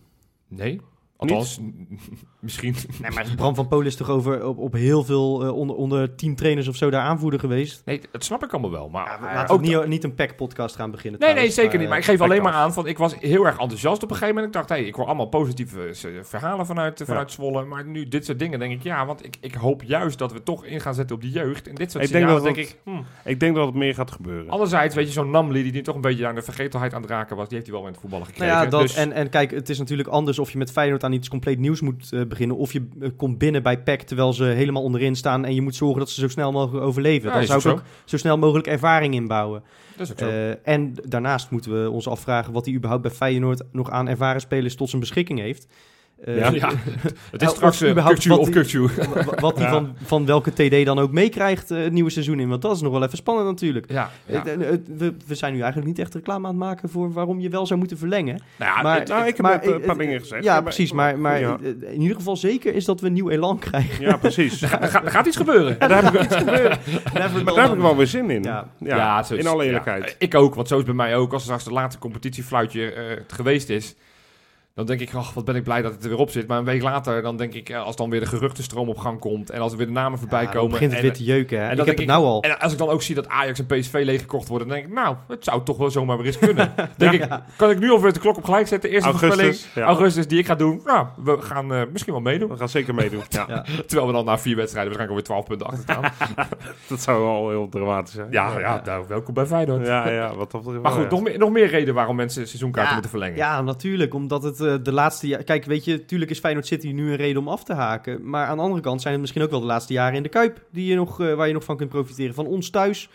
Nee, althans, misschien. Nee, maar Bram van Polen is toch over op, op heel veel eh, onder, onder teamtrainers of zo daar aanvoerder geweest. Nee, dat snap ik allemaal wel. Maar Ja, eh, laten ook we niet, niet een PEC-podcast gaan beginnen. Nee, nee, trouwens, zeker niet. Maar ik geef Back alleen maar aan van ik was heel erg enthousiast op een gegeven moment. Ik dacht, hey, ik hoor allemaal positieve eh, verhalen vanuit, eh, vanuit Zwolle. Maar nu dit soort dingen denk ik, ja, want ik, ik hoop juist dat we toch in gaan zetten op die jeugd. En dit soort Ik denk dat denk dat- ik, hm. Ik denk dat het meer gaat gebeuren. Anderzijds, weet je, zo'n Namli die nu toch een beetje aan de vergetelheid aan het raken was, die heeft hij wel met het voetballen gekregen. Nou ja, dat, Dus- en, en kijk, het is natuurlijk anders of je met Feyenoord aan iets compleet nieuws moet eh, beginnen. Of je eh, komt binnen bij PEC terwijl ze helemaal onderin staan. En je moet zorgen dat ze zo snel mogelijk overleven. Ja, Dan zou ik ook ook zo snel mogelijk ervaring inbouwen. dat is ook zo. Eh, en daarnaast moeten we ons afvragen wat hij überhaupt bij Feyenoord nog aan ervaren spelers tot zijn beschikking heeft. Eh, Ja. ja, het is of straks uh, of wa- Wat hij Ja. van, van welke TD dan ook meekrijgt eh, het nieuwe seizoen in. Want dat is nog wel even spannend natuurlijk. Ja, we, we zijn nu eigenlijk niet echt reclame aan het maken voor waarom je wel zou moeten verlengen. Nou ja, maar- het- Nou, ik heb Maar, een eh, paar eh, dingen gezegd. Ja, maar- precies. Maar, maar Ja, eh, in ieder geval zeker is dat we een nieuw elan krijgen. ja precies. er, gaat, gaat iets gebeuren. En daar heb ik, maar daar heb ik wel weer zin in. Ja. Ja, zo in alle ja. eerlijkheid. ik ook, want zo is het bij mij ook. Als straks de laatste competitiefluitje eh, geweest is, dan denk ik, ach, wat ben ik blij dat het er weer op zit. Maar een week later, dan denk ik, eh, als dan weer de geruchtenstroom op gang komt en als er weer de namen voorbij Ja, komen. begint het en, weer te jeuken. Hè? en ik heb het nou al. En als ik dan ook zie dat Ajax en PSV leeggekocht worden, dan denk ik, nou, het zou toch wel zomaar weer eens kunnen. denk ik, kan ik nu alweer de klok op gelijk zetten? Eerste voorspelling, Augustus. Ja. augustus, die ik ga doen. Nou, we gaan eh, misschien wel meedoen. We gaan zeker meedoen. Ja, Ja. Terwijl we dan na vier wedstrijden waarschijnlijk alweer 12 punten achter staan. dat zou wel heel dramatisch zijn. ja, ja, nou, welkom bij Feyenoord. ja, ja, wat dat Maar goed, ja. nog meer, nog meer reden waarom mensen seizoenkaarten Ja, moeten verlengen. Ja, natuurlijk. Omdat het de laatste jaar... Kijk, weet je, tuurlijk is Feyenoord City nu een reden om af te haken. Maar aan de andere kant zijn het misschien ook wel de laatste jaren in de Kuip... Die je nog, eh, waar je nog van kunt profiteren. Van ons thuis.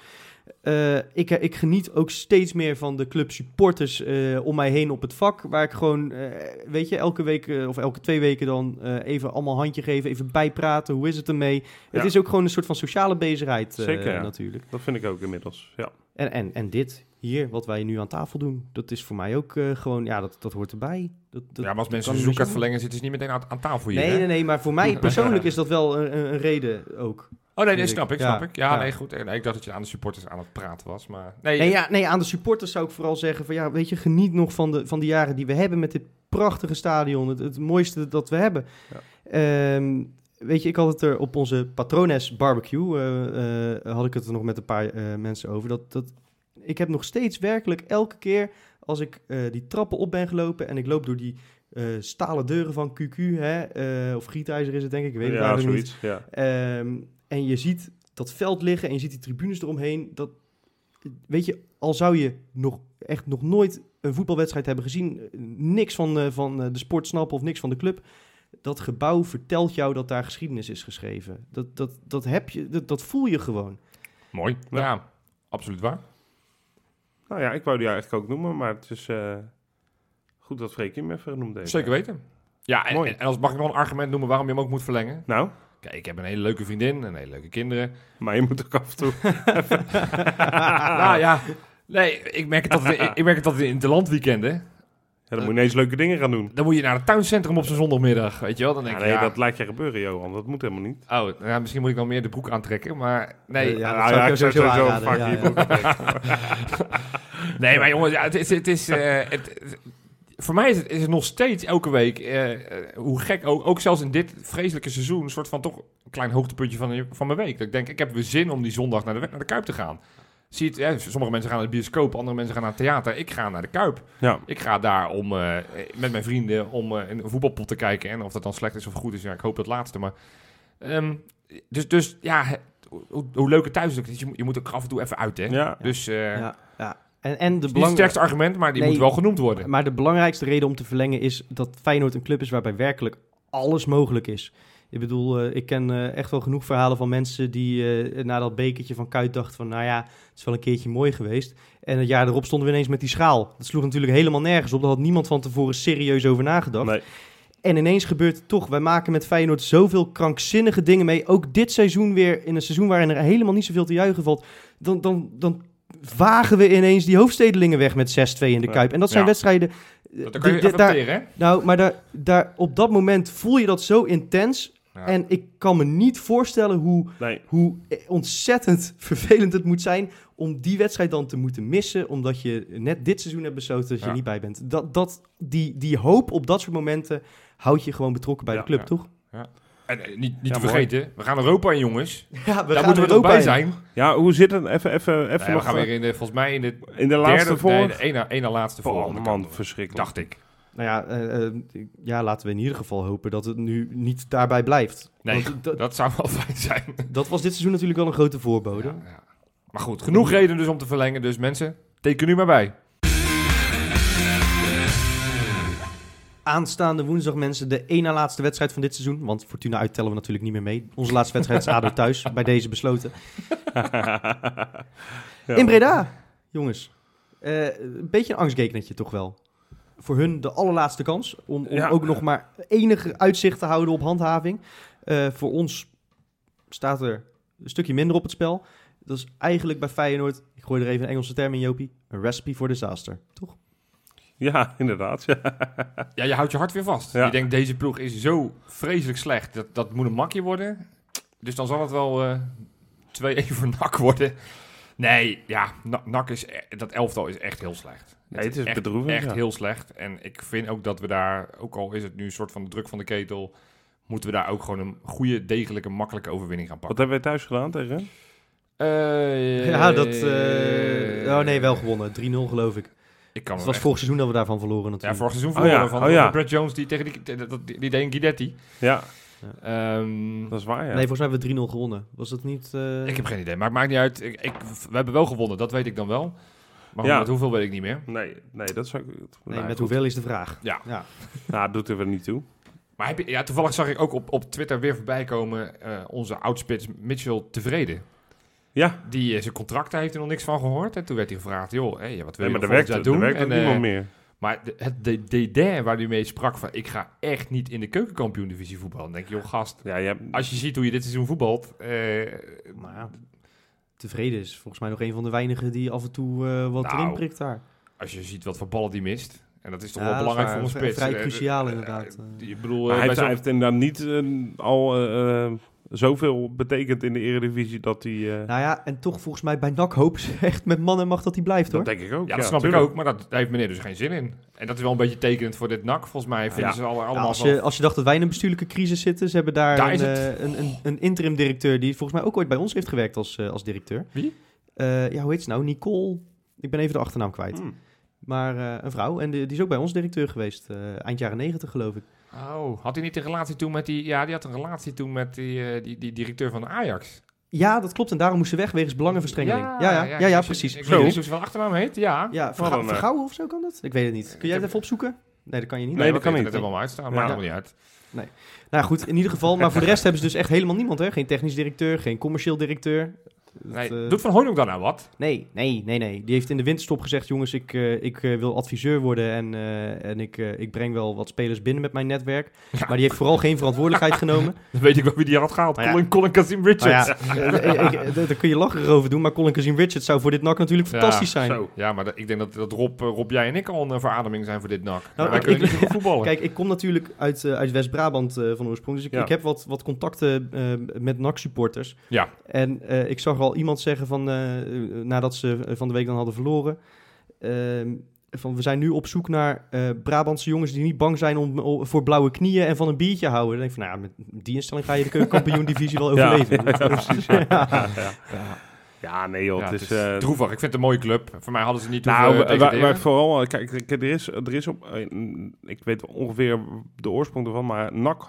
Eh, ik, ik geniet ook steeds meer van de club supporters eh, om mij heen op het vak. Waar ik gewoon, eh, weet je, elke week eh, of elke twee weken dan eh, even allemaal handje geven. Even bijpraten. Hoe is het ermee? Het is ook gewoon een soort van sociale bezigheid eh, Zeker, ja. natuurlijk. Dat vind ik ook inmiddels. Ja. En, en, en dit hier, wat wij nu aan tafel doen, dat is voor mij ook eh, gewoon, ja, dat, dat hoort erbij. Dat, dat Ja, maar als mensen seizoenkaart meer verlengen, zitten ze niet meteen aan, aan tafel hier. Nee, hè? nee, nee, maar voor mij persoonlijk is dat wel een, een, reden ook. Oh nee, nee, Vind ik. snap ik, Ja, snap ik. Ja, ja. nee, goed. Nee, ik dacht dat je aan de supporters aan het praten was, maar... Nee, Nee, ja, nee, aan de supporters zou ik vooral zeggen van, ja, weet je, geniet nog van de, van de jaren die we hebben met dit prachtige stadion. Het, het mooiste dat we hebben. Ehm, weet je, ik had het er op onze Patrones barbecue, eh, eh, had ik het er nog met een paar eh, mensen over. Dat, dat, ik heb nog steeds werkelijk elke keer als ik eh, die trappen op ben gelopen en ik loop door die eh, stalen deuren van QQ, hè, eh, of gietijzer is het denk ik, ik weet het ja, eigenlijk niet. Ja. Ehm, en je ziet dat veld liggen en je ziet die tribunes eromheen. Dat, weet je, al zou je nog echt nog nooit een voetbalwedstrijd hebben gezien, niks van, eh, van eh, de sport snappen of niks van de club. Dat gebouw vertelt jou dat daar geschiedenis is geschreven. Dat, dat, dat, heb je, dat, dat voel je gewoon. Mooi. Ja. Ja. absoluut waar. Nou ja, ik wou die eigenlijk ook noemen, maar het is eh, goed dat Freek hem even genoemd heeft. Zeker weten. Ja, en, Mooi. en, als mag ik nog een argument noemen waarom je hem ook moet verlengen? Nou, Kijk, ik heb een hele leuke vriendin en hele leuke kinderen. maar je moet ook af en toe... nou ja, nee, ik merk het altijd, ik, ik merk het altijd in de landweekenden. Ja, dan moet je ineens leuke dingen gaan doen. Dan moet je naar het tuincentrum op zo'n zondagmiddag, weet je wel? Dan denk Ja, ik, nee, ja, dat laat je gebeuren, Johan. Dat moet helemaal niet. Oh, nou ja, misschien moet ik dan meer de broek aantrekken, maar nee. Eh, ja, Nou dat zou ik jou sowieso aanraden, vaak je broek. Nee, maar jongens, ja, het is... Het is eh, het, voor mij is het, is het nog steeds elke week, eh, eh, hoe gek, ook, ook zelfs in dit vreselijke seizoen, een soort van toch een klein hoogtepuntje van, van mijn week. Dat ik denk, ik heb weer zin om die zondag naar de, naar de Kuip te gaan. Zie het, ja, sommige mensen gaan naar de bioscoop, andere mensen gaan naar het theater. Ik ga naar de Kuip. Ja, Ik ga daar om, eh, met mijn vrienden om eh, een voetbalpot te kijken. En of dat dan slecht is of goed is, ja, ik hoop het laatste. Maar, ehm, dus, dus ja, hoe, hoe leuk het thuis is, ook je, moet- je moet ook af en toe even uit, hè? ja. Dus eh Ja, ja. En, en de niet het belang... sterkste argument, maar die Nee. moet wel genoemd worden. Maar de belangrijkste reden om te verlengen is dat Feyenoord een club is waarbij werkelijk alles mogelijk is. Ik bedoel, eh, ik ken eh, echt wel genoeg verhalen van mensen die eh, na dat bekertje van Kuit dachten van... nou ja, het is wel een keertje mooi geweest. En het jaar erop stonden we ineens met die schaal. Dat sloeg natuurlijk helemaal nergens op. Daar had niemand van tevoren serieus over nagedacht. Nee. En ineens gebeurt het toch. Wij maken met Feyenoord zoveel krankzinnige dingen mee. Ook dit seizoen weer, in een seizoen waarin er helemaal niet zoveel te juichen valt. Dan, dan, dan wagen we ineens die hoofdstedelingen weg met 6-2 in de. Kuip. En dat zijn Ja. wedstrijden... Dat kan je daar, hè? nou, maar daar, daar, op dat moment voel je dat zo intens. Ja. En ik kan me niet voorstellen hoe, Nee. hoe ontzettend vervelend het moet zijn om die wedstrijd dan te moeten missen, omdat je net dit seizoen hebt besloten dat je Ja. er niet bij bent. Dat, dat, die, die hoop op dat soort momenten houdt je gewoon betrokken bij Ja, de club, ja. toch? En eh, niet, niet Ja, te mooi. vergeten, we gaan Europa in, jongens. Ja, we Daar gaan moeten we er toch bij in. zijn. Ja, hoe zit het? Even, even, even Nee, we gaan weer in de, volgens mij in de in de laatste derde, voor... nee, de ene, ene laatste voor. Oh, man, verschrikkelijk. Dacht ik. Nou ja, eh, eh, ja, laten we in ieder geval hopen dat het nu niet daarbij blijft. Nee, Want dat, zou wel fijn zijn. dat was dit seizoen natuurlijk wel een grote voorbode. Ja, ja. Maar goed, genoeg reden dus om te verlengen. Dus mensen, teken nu maar bij. Aanstaande woensdag mensen de één na laatste wedstrijd van dit seizoen. Want Fortuna uit tellen we natuurlijk niet meer mee. Onze laatste wedstrijd is ADO thuis, bij deze besloten. Ja. In Breda, jongens. Eh, een beetje een angstgekenetje toch wel. Voor hun de allerlaatste kans om, om Ja. ook nog maar enige uitzicht te houden op handhaving. Eh, voor ons staat er een stukje minder op het spel. Dat is eigenlijk bij Feyenoord, ik gooi er even een Engelse term in Jopie, een recipe for disaster, toch? Ja, inderdaad. Ja. Je houdt je hart weer vast. Ja. Je denkt, deze ploeg is zo vreselijk slecht. Dat, dat moet een makje worden. Dus dan zal het wel eh 2-1 voor NAC worden. Nee, ja, Na- NAC is... e- Dat elftal is echt heel slecht. Nee, het is echt, bedroevend, Echt ja. heel slecht. En ik vind ook dat we daar, ook al is het nu een soort van de druk van de ketel... moeten we daar ook gewoon een goede, degelijke, makkelijke overwinning gaan Wat pakken. hebben wij thuis gedaan tegen? Eh, Ja, dat... eh, oh nee, wel gewonnen. 3-0 geloof ik. Ik kan Het was echt- vorig seizoen dat we daarvan verloren Ja, natuurlijk. vorig seizoen Oh verloren ja, van, oh ja. van Brad Jones die tegen die, die, die, die deed een Guidetti. Ja, Ehm, dat is waar, ja. Nee, volgens mij hebben we 3-0 gewonnen. Was dat niet... eh, Ik heb geen idee, maar het maakt niet uit. Ik, ik, we hebben wel gewonnen, dat weet ik dan wel. Maar Ja. met hoeveel weet ik niet meer. Nee, nee, dat zou ik... Nee, nou, met goed. hoeveel is de vraag? Ja. ja. Nou, doet er weer niet toe. Maar heb je, ja, toevallig zag ik ook op, op Twitter weer voorbij komen eh, onze oudspits Mitchell tevreden. Ja, Die eh, zijn contract daar heeft er nog niks van gehoord. En toen werd hij gevraagd, joh, hey, wat wil nee, je maar volgend werkt, er doen? werkt En, eh, meer. Maar de, het de, dédain waar hij mee sprak van, ik ga echt niet in de keukenkampioen divisie voetballen. Dan denk je, joh gast, Ja, je hebt, als je ziet hoe je dit seizoen voetbalt... eh, Maar ja, tevreden is volgens mij nog een van de weinigen die af en toe eh, wat Nou, erin prikt daar. als je ziet wat voor ballen die mist... En dat is toch Ja, wel belangrijk voor een spits. Vrij cruciaal eh, inderdaad. eh, Ik bedoel, maar eh, hij, heeft, hij heeft inderdaad niet al zoveel betekend in de Eredivisie dat hij... eh, Nou ja, en toch volgens mij bij NAC hopen ze echt met man en macht dat hij blijft hoor. dat denk ik ook. Ja, dat snap tuurlijk. ik ook, maar dat, daar heeft meneer dus geen zin in. En dat is wel een beetje tekenend voor dit NAC. Volgens mij vinden Ja. ze als, je, als je dacht dat wij in een bestuurlijke crisis zitten, ze hebben daar, een, eh, een, een, een interim directeur die volgens mij ook ooit bij ons heeft gewerkt als, eh, als directeur. Wie? Eh, ja, hoe heet ze nou? Nicole. Ik ben even de achternaam kwijt. Hmm. Maar eh, een vrouw. En die, die is ook bij ons directeur geweest. eh, eind jaren negentig geloof ik. Oh, had hij niet een relatie toen met die... Ja, die had een relatie toen met die, eh, die, die directeur van Ajax. Ja, dat klopt. En daarom moest ze weg wegens belangenverstrengeling. Ja, ja, ja, ja, precies. Ik weet niet hoe ze wel achternaam heet, ja. Ja, Verga- een, eh, Vergouwen of zo kan dat? Ik weet het niet. Kun jij het even opzoeken? Nee, dat kan je niet. Nee, Nee, dat dat kan niet. Het helemaal uitstaan, maakt helemaal niet uit. Nou goed, in ieder geval. Maar voor de rest hebben ze dus echt helemaal niemand. Hè? Geen technisch directeur, geen commercieel directeur. Dat, eh, Doet Van Hooydonk dan nou wat? nee, nee, nee, nee. Die heeft in de winterstop gezegd, jongens, ik, eh, ik eh, wil adviseur worden en, en ik, ik breng wel wat spelers binnen met mijn netwerk. Ja. Maar die heeft vooral geen verantwoordelijkheid genomen. Dan weet ik wel wie die had gehaald. Ja. Colin, Colin Kazim Richards. ja, ik- daar kun je lachen over doen, maar Colin Kazim Richards zou voor dit NAC natuurlijk fantastisch zijn. Zo. Ja, maar ik denk dat, dat Rob, Rob, jij en ik al een verademing zijn voor dit NAC. Nou, wij kunnen niet goed voetballen. Kijk, ik kom natuurlijk uit, uit West-Brabant van oorsprong. Dus ik, ik heb wat, wat contacten met NAC-supporters. Ja. En ik zag al iemand zeggen van, eh, eh, nadat ze eh, van de week dan hadden verloren... ehm, van, we zijn nu op zoek naar eh, Brabantse jongens die niet bang zijn om, om- voor blauwe knieën en van een biertje houden. Dan denk ik van, nou, ja, met die instelling ga je de keukenkampioen-divisie wel Ja, overleven. ja, precies. Ja, Ja. ja, ja. Nee joh, Ja, het het is... is eh, droevig. Ik vind het een mooie club. Voor mij hadden ze niet Nou, waar vooral, eh, kijk, kijk, er is, er is op, eh, ik weet ongeveer de oorsprong ervan, maar NAC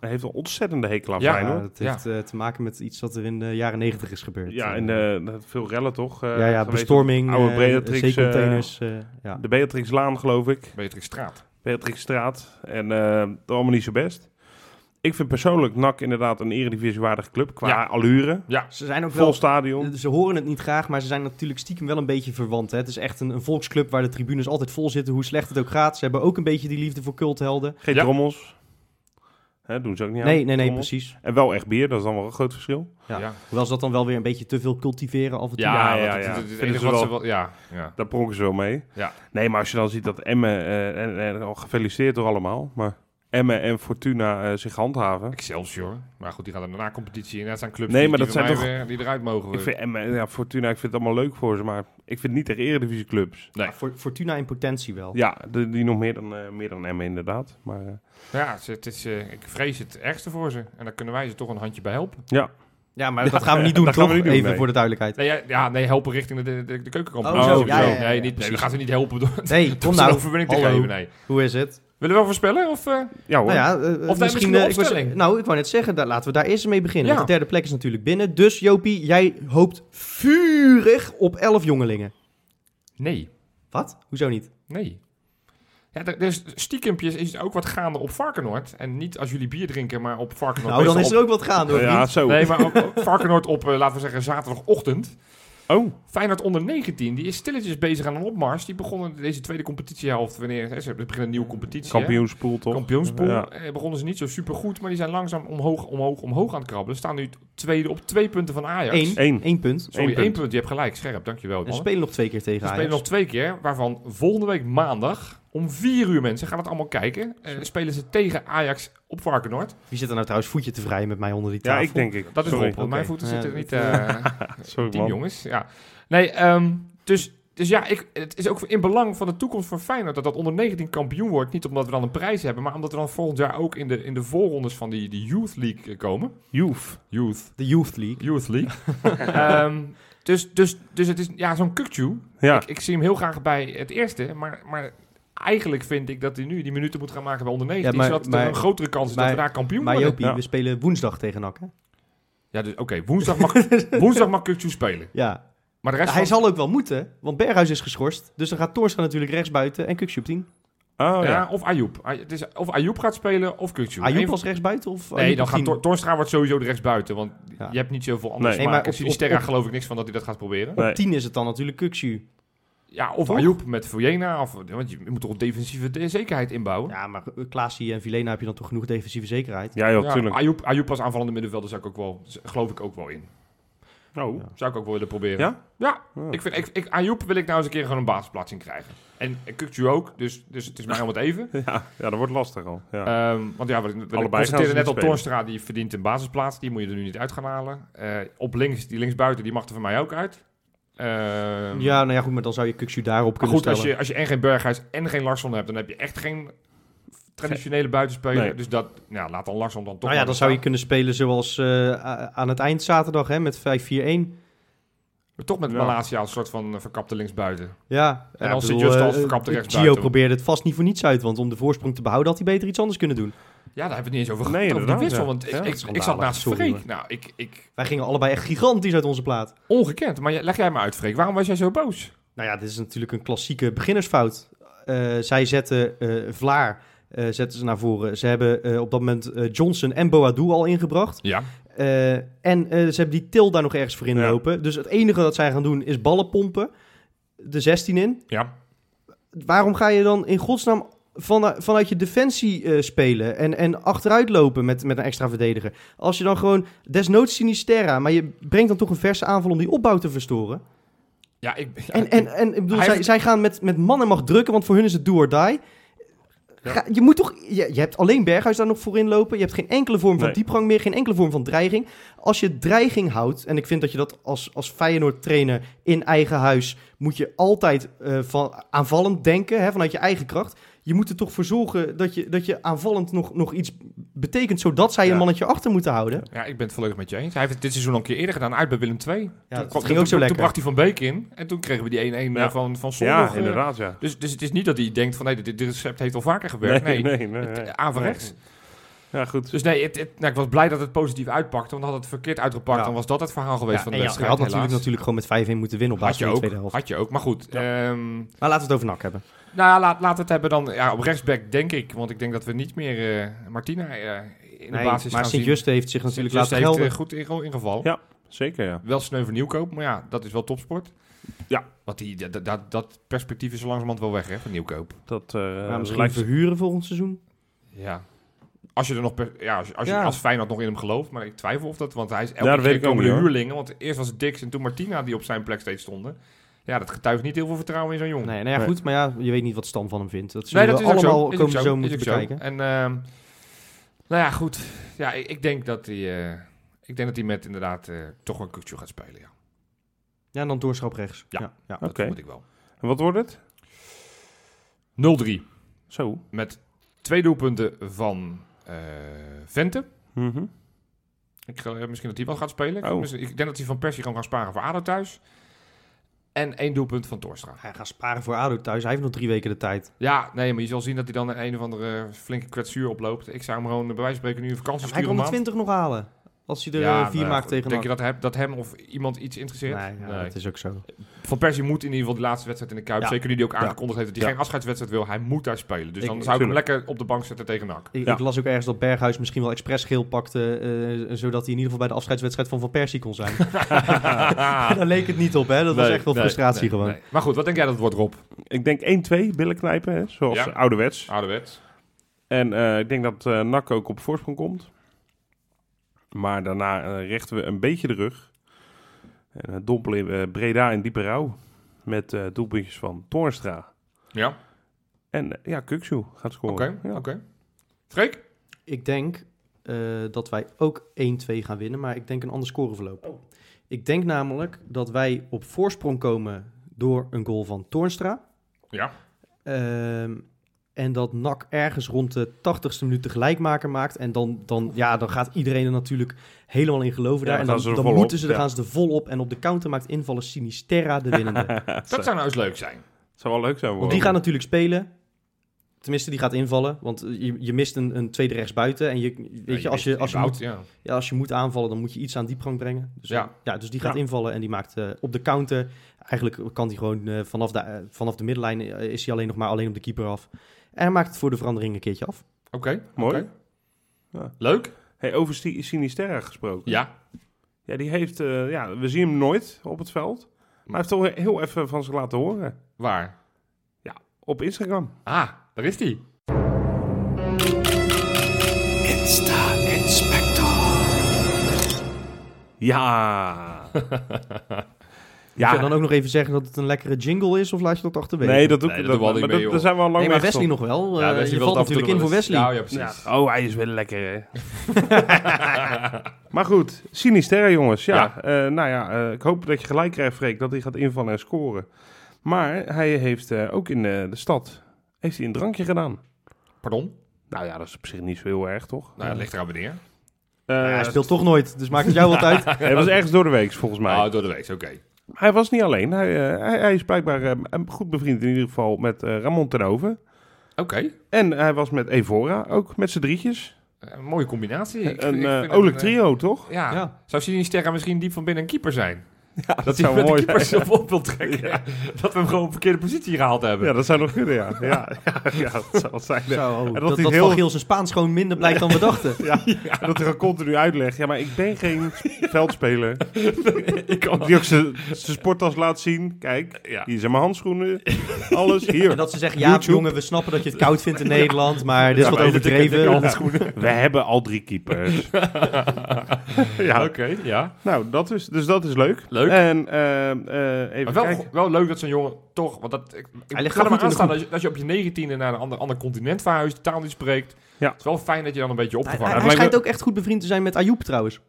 heeft een ontzettende hekel aan Ja, Feyenoord. dat heeft eh, te maken met iets wat er in de jaren negentig is gebeurd. Ja, Eh, en de, veel rellen toch? eh, ja, ja, geweest. bestorming, Oude eh, Beatrix, zeecontainers. eh, ja. De Beatrixlaan, geloof ik. Beatrix Straat. Beatrixstraat. En eh dat allemaal niet zo best. Ik vind persoonlijk NAC inderdaad een eredivisiewaardige club qua Ja. allure. Ja, Ze zijn ook Vol wel... stadion. Ze horen het niet graag, maar ze zijn natuurlijk stiekem wel een beetje verwant. Hè? Het is echt een, een volksclub waar de tribunes altijd vol zitten, hoe slecht het ook gaat. Ze hebben ook een beetje die liefde voor culthelden. Geen Ja. trommels. Hè, doen ze ook niet aan. Nee, nee, nee, precies. En wel echt bier, dat is dan wel een groot verschil. Ja. ja. Hoewel ze dat dan wel weer een beetje te veel cultiveren af en toe. Ja, ja, ja. het- het- het Vinden enige ze wat ze wel- wel... Ja, ja. Daar pronken ze wel mee. Ja. Nee, maar als je dan ziet dat Emmen, eh, en, en al gefeliciteerd door allemaal, maar Emmen en Fortuna eh, zich handhaven. Excelsior. Maar goed, die gaan er daarna competitie in. Dat zijn clubs Nee, die, maar die dat zijn weer- die eruit mogen. Ik vind Emmen, ja, Fortuna, ik vind het allemaal leuk voor ze, maar ik vind het niet tegen eredivisieclubs. Nee. Ja, voor, Fortuna in potentie wel. Ja, de- die nog meer dan, eh, meer dan Emmen inderdaad. Maar eh, Ja, het, is, eh, ik vrees het ergste voor ze. En daar kunnen wij ze toch een handje bij helpen. ja, Ja, maar dat gaan we niet doen, dat gaan we niet doen, Even nee. voor de duidelijkheid. Nee, ja, nee helpen richting de, de, de keukenkampioen. Oh, zo. Sowieso. Ja, ja, ja, nee, niet, nee, we gaan ze niet helpen door Nee, kom nou. overwinning te Hallo. geven. Nee. Hoe is het? Willen we wel voorspellen? Of, eh, ja hoor. Nou ja, eh, Of misschien misschien eh, ik was- opstelling. nou, ik wou net zeggen, daar, laten we daar eerst mee beginnen. Ja. Want de derde plek is natuurlijk binnen. Dus Jopie, jij hoopt vurig op 11 jongelingen. nee. Wat? Hoezo niet? Nee. Ja, er, dus stiekempjes is ook wat gaande op Varkenoord. En niet als jullie bier drinken, maar op Varkenoord. Nou, dan is er ook wat gaande, hoor. ja, zo. Nee, maar op, op Varkenoord op, laten we zeggen, zaterdagochtend. Oh, Feyenoord onder 19, die is stilletjes bezig aan een opmars. Die begonnen deze tweede competitiehelft, wanneer hè, ze beginnen een nieuwe competitie. hè? kampioenspoel toch? Kampioenspool. Ja. Eh, begonnen ze niet zo super goed, maar die zijn langzaam omhoog, omhoog, omhoog aan het krabbelen. Staan nu tweede op twee punten van Ajax. Eén. Eén. Eén punt. Sorry, Eén één punt. punt. Je hebt gelijk, scherp. Dankjewel. We mannen. spelen nog twee keer tegen We Ajax. spelen nog twee keer, waarvan volgende week maandag om vier uur mensen gaan het allemaal kijken. Eh, spelen ze tegen Ajax op Varkenoord. Wie zit er nou trouwens voetje te vrijen met mij onder die Ja, tafel? ik denk ik. Dat is Sorry. Rob, want mijn voeten Ja, zitten niet... eh Sorry team man. jongens, ja. Nee, ehm, dus, dus ja, ik, het is ook in belang van de toekomst van Feyenoord dat dat onder 19 kampioen wordt. Niet omdat we dan een prijs hebben, maar omdat we dan volgend jaar ook in de, in de voorrondes van die, die Youth League eh, komen. Youth. Youth. De Youth League. Youth League. Ehm, dus, dus, dus het is ja, zo'n Kukchu. Ja, Ik, ik zie hem heel graag bij het eerste, maar, maar eigenlijk vind ik dat hij nu die minuten moet gaan maken bij onder 19. Ja, maar- zodat er maar- een grotere kans is maar- dat we daar kampioen Maar worden. Jopie, Ja. we spelen woensdag tegen NAC, hè? Ja, dus oké, woensdag mag, woensdag mag Kukchu spelen. Ja. Maar de rest Hij van, zal ook wel moeten, want Berghuis is geschorst. Dus dan gaat Toornstra natuurlijk rechtsbuiten en Kukcu op 10. oh ja, ja. of Ayoub. Ay- Het is, of Ayoub gaat spelen of Kukcu. Ayoub als rechtsbuiten of Nee, Ayoub dan gaat 10? Tor- Toornstra wordt sowieso de rechtsbuiten, want Ja. je hebt niet zoveel anders Nee. nee, Nee, maar maar op- Sinisterra op- geloof ik niks van dat hij dat gaat proberen. Op Nee. 10 is het dan natuurlijk Kukcu. Ja, of? Ayoub met Vujena, of, want je moet toch op defensieve de- zekerheid inbouwen. Ja, maar Klaasie en Vilena heb je dan toch genoeg defensieve zekerheid? Ja, joh, Ja, tuurlijk. Ayoub, Ayoub als aanvallende middenvelder zou ik ook wel, geloof ik ook wel in. Oh, Ja. Zou ik ook wel willen proberen. Ja? Ja, Oh. ik vind, ik, ik, Ayoub wil ik nou eens een keer gewoon een basisplaats in krijgen. En, en Kukcu ook, dus, dus het is mij om het even. Ja, ja, dat wordt lastig al. Ja. Ehm, want ja, we, we gaan net al. Toornstra die verdient een basisplaats. Die moet je er nu niet uit gaan halen. Eh, op links, die linksbuiten, die mag er voor mij ook uit. Ehm, Ja, nou ja, goed, maar dan zou je Kukcu daarop kunnen goed, als je, als je en geen Berghuis en geen Larsson hebt, dan heb je echt geen traditionele buitenspeler. Nee. Dus dat, nou, laat dan Larsson dan toch Nou ja, dan zou je kunnen spelen zoals eh, aan het eind zaterdag, hè, met 5-4-1. Maar toch met Ja. Malasia als soort van eh, verkapte linksbuiten. Ja, En ja, als ik Sint bedoel, Just als eh, verkapte eh, rechtsbuiten. Gio probeerde het vast niet voor niets uit, want om de voorsprong te behouden had hij beter iets anders kunnen doen. Ja, daar hebben we het niet eens over Nee, gehad, over die inderdaad, wissel. ja. Want Ja, ik, ik, zat naast Sorry, Freek. Nou, ik, ik, Wij gingen allebei echt gigantisch uit onze plaat. ongekend. Maar leg jij maar uit, Freek. Waarom was jij zo boos? Nou ja, dit is natuurlijk een klassieke beginnersfout. Eh, zij zetten eh, Vlaar eh, zetten ze naar voren. Ze hebben eh, op dat moment eh, Johnson en Boadu al ingebracht. Ja. Eh, en eh, ze hebben die til daar nog ergens voor in Ja. lopen. Dus het enige dat zij gaan doen is ballen pompen. De 16 in. Ja. Waarom ga je dan in godsnaam van, vanuit je defensie eh, spelen en, en achteruit lopen met, met een extra verdediger? Als je dan gewoon desnoods Sinisterra, maar je brengt dan toch een verse aanval om die opbouw te verstoren. Ja, ik, ja, En, en, en ik bedoel, zij, heeft- zij gaan met, met man en macht drukken, want voor hun is het do or die. Ga- je moet toch, je, je hebt alleen Berghuis daar nog voor in lopen. Je hebt geen enkele vorm van Nee. diepgang meer, geen enkele vorm van dreiging. Als je dreiging houdt, en ik vind dat je dat als, als Feyenoord trainer in eigen huis, moet je altijd eh, van aanvallend denken, hè, vanuit je eigen kracht. Je moet er toch voor zorgen dat je, dat je aanvallend nog, nog iets betekent, zodat zij Ja. een mannetje achter moeten houden. ja, ik ben het volledig met je eens. Hij heeft het dit seizoen al een keer eerder gedaan, uit bij Willem II. Ja, toen, dat kwam- ging ook zo toen, lekker. Toen bracht hij Van Beek in. En toen kregen we die 1-1 Ja. van, van Zondag. Ja, eh, inderdaad, ja. Dus, dus het is niet dat hij denkt van, nee, dit, dit recept heeft al vaker gewerkt. Nee, nee, nee. het- nee. averechts. Ja, goed. Dus nee, het, het- nou, ik was blij dat het positief uitpakte. Want had het verkeerd uitgepakt, Ja. dan was dat het verhaal geweest Ja, van de ja, je wedstrijd, had natuurlijk, natuurlijk gewoon met 5-1 moeten winnen op basis van de tweede helft. had je ook. Maar goed, ehm, Maar laten we het over NAC hebben. Nou ja, laat, we het hebben dan ja, op rechtsback, denk ik. Want ik denk dat we niet meer eh, Martina eh, in de Nee, basis maar gaan zien. Sint-Just heeft zich natuurlijk laten heeft gelden. eh, goed inge- ingevallen. Ja. Zeker, ja. Wel sneu voor Nieuwkoop, maar ja, dat is wel topsport. Ja. Want die, dat, dat, dat perspectief is zo langzamerhand wel weg, hè, van Nieuwkoop. Dat eh, Ja, misschien lijkt... verhuren volgend seizoen. Ja. Als je er nog, per- ja, als, als je als Feyenoord nog in hem gelooft, maar ik twijfel of dat, want hij is elke keer komen de huurlingen, want eerst was het Dix en toen Martina die op zijn plek steeds stonden. Ja, dat getuigt niet heel veel vertrouwen in zo'n jongen. Nee, nou ja, Nee. goed, maar ja, je weet niet wat Stan van hem vindt. Dat Nee, zullen dat we is ook zo. allemaal zo. zomer Is moeten zo. bekijken. En ehm, nou ja, goed. Ja, ik, ik denk dat hij, eh, ik denk dat hij met inderdaad eh, toch een kutje gaat spelen. Ja, Ja, en dan doorschap rechts. Ja. ja, ja. dat moet ik wel. 0-3 En wat wordt het? Zo. met twee doelpunten van eh, Vente. Mhm. Ik, ga- eh, misschien dat hij wel gaat spelen. Ik- Oh. Ik denk dat hij van Persie gewoon gaat sparen voor ADO thuis. En één doelpunt van Torstra. Hij gaat sparen voor ADO thuis. Hij heeft nog drie weken de tijd. Ja, nee, maar je zal zien dat hij dan een, een of andere flinke kwetsuur oploopt. Ik zou hem gewoon bij wijze van spreken nu een vakantie hij sturen. kan de een 20 nog halen. Als hij er Ja, eh, vier nou, maakt tegen Denk je dat, hem- dat hem of iemand iets interesseert? Nee, ja, Nee. dat is ook zo. Van Persie moet in ieder geval die laatste wedstrijd in de Kuip. Ja. Zeker nu die ook aangekondigd heeft dat hij Ja. geen afscheidswedstrijd wil. Hij moet daar spelen. Dus Ik- dan zou ik hem lekker op de bank zetten tegen NAC. Ik, Ja. ik las ook ergens dat Berghuis misschien wel expres geel pakte, eh, zodat hij in ieder geval bij de afscheidswedstrijd van Van Persie kon zijn. Daar leek het niet op, hè? Dat was echt wel nee, frustratie nee, gewoon. nee. Maar goed, wat denk jij dat het wordt, Rob? Ik denk 1-2 billen knijpen, hè, zoals Ja. ouderwets. Ouderwets. En eh, ik denk dat eh NAC ook op voorsprong komt. Maar daarna eh, rechten we een beetje de rug. En uh, dompelen eh, Breda in diepe rouw. Met eh doelpuntjes van Toornstra. Ja, En eh, ja, Kuksu gaat oké. scoren. Ja. oké. Freek? Ik denk eh, dat wij ook 1-2 gaan winnen, maar ik denk een ander scoreverloop. Oh. Ik denk namelijk dat wij op voorsprong komen door een goal van Toornstra. Ja. Ehm, en dat NAC ergens rond de 80ste minuut de gelijkmaker maakt. En dan, dan, ja, dan gaat iedereen er natuurlijk helemaal in geloven Ja, daar. en dan dan, gaan ze er dan volop, moeten ze, dan ja. gaan ze er volop. En op de counter maakt invallen Sinisterra de winnende. Dat zou nou eens leuk zijn. zou wel leuk zijn Want worden. die gaat natuurlijk spelen. Tenminste, die gaat invallen. Want je, je mist een, een tweede rechtsbuiten. En je, weet je, als je, als, je moet, ja. ja, als je moet aanvallen, dan moet je iets aan diepgang brengen. Dus, Ja. ja, dus die gaat Ja. invallen en die maakt eh, op de counter. Eigenlijk kan hij gewoon eh, vanaf, de, eh, vanaf de middenlijn is hij alleen nog maar alleen op de keeper af. En hij maakt het voor de verandering een keertje af. Oké. Mooi. Ja. Leuk? Hey, over Sinisterra gesproken. Ja. Ja, die heeft, eh, ja, we zien hem nooit op het veld. Maar hij heeft toch heel even van zich laten horen. Waar? Op Instagram. Ah, daar is die. Ja. Moet je dan ook nog even zeggen dat het een lekkere jingle is? Of laat je dat achterwege? Nee, dat doe ik Nee, dat, dat mee, zijn we al lang Nee, maar Wesley gestopt. nog wel. Ja, Eh, Wesley je valt natuurlijk in voor Wesley. Ja, ja, precies. Ja. Oh, hij is wel lekker, hè? maar goed, Sinisterra, jongens. Ja, Ja. eh, nou ja, eh, ik hoop dat je gelijk krijgt, Freek, dat hij gaat invallen en scoren. Maar hij heeft eh, ook in de stad heeft hij een drankje gedaan. Pardon? Nou ja, dat is op zich niet zo heel erg, toch? Nou, dat ligt eraan wanneer. Eh, Ja, hij speelt toch nooit, dus maakt het jou wat uit. Hij was ergens door de week, volgens mij. Oh, door de week, oké. Hij was niet alleen. Hij, eh, hij, hij is blijkbaar eh, goed bevriend in ieder geval met eh, Ramon Tenove. Oké. En hij was met Evora, ook met z'n drietjes. Een mooie combinatie. Ik- een olijk trio, toch? Ja. Ja. Zou Sinisterra misschien diep van binnen een keeper zijn? Ja, Dat zou mooi zelf op wil trekken. Dat we hem gewoon op verkeerde positie gehaald hebben. Ja, dat zou nog kunnen, ja. Ja, ja, ja dat zou wat zijn. Zo, dat dat, hij dat heel- Van Giel zijn Spaans gewoon minder blijkt dan we dachten. Ja, en dat hij gewoon continu uitlegt. Ja, maar ik ben geen veldspeler. Ik kan Die ook zijn sporttas laat zien. Kijk, Ja. hier zijn mijn handschoenen. Alles, En hier. dat ze zeggen, ja YouTube. jongen, we snappen dat je het koud vindt in Nederland, maar dit is Ja, wat overdreven. handschoenen. We hebben al drie keepers. ja, Oké, ja. nou, dat is, dus dat is leuk. Leuk. En eh, eh, even Maar wel, kijken. wel leuk dat zo'n jongen toch... Want dat, ik, ik Hij ligt ga er maar aan staan dat je, dat je op je negentiende naar een ander, ander continent verhuist, de taal niet spreekt. Ja. Het is wel fijn dat je dan een beetje Hij, opgevangen hij, lijkt schijnt me- ook echt goed bevriend te zijn met Ayoub trouwens.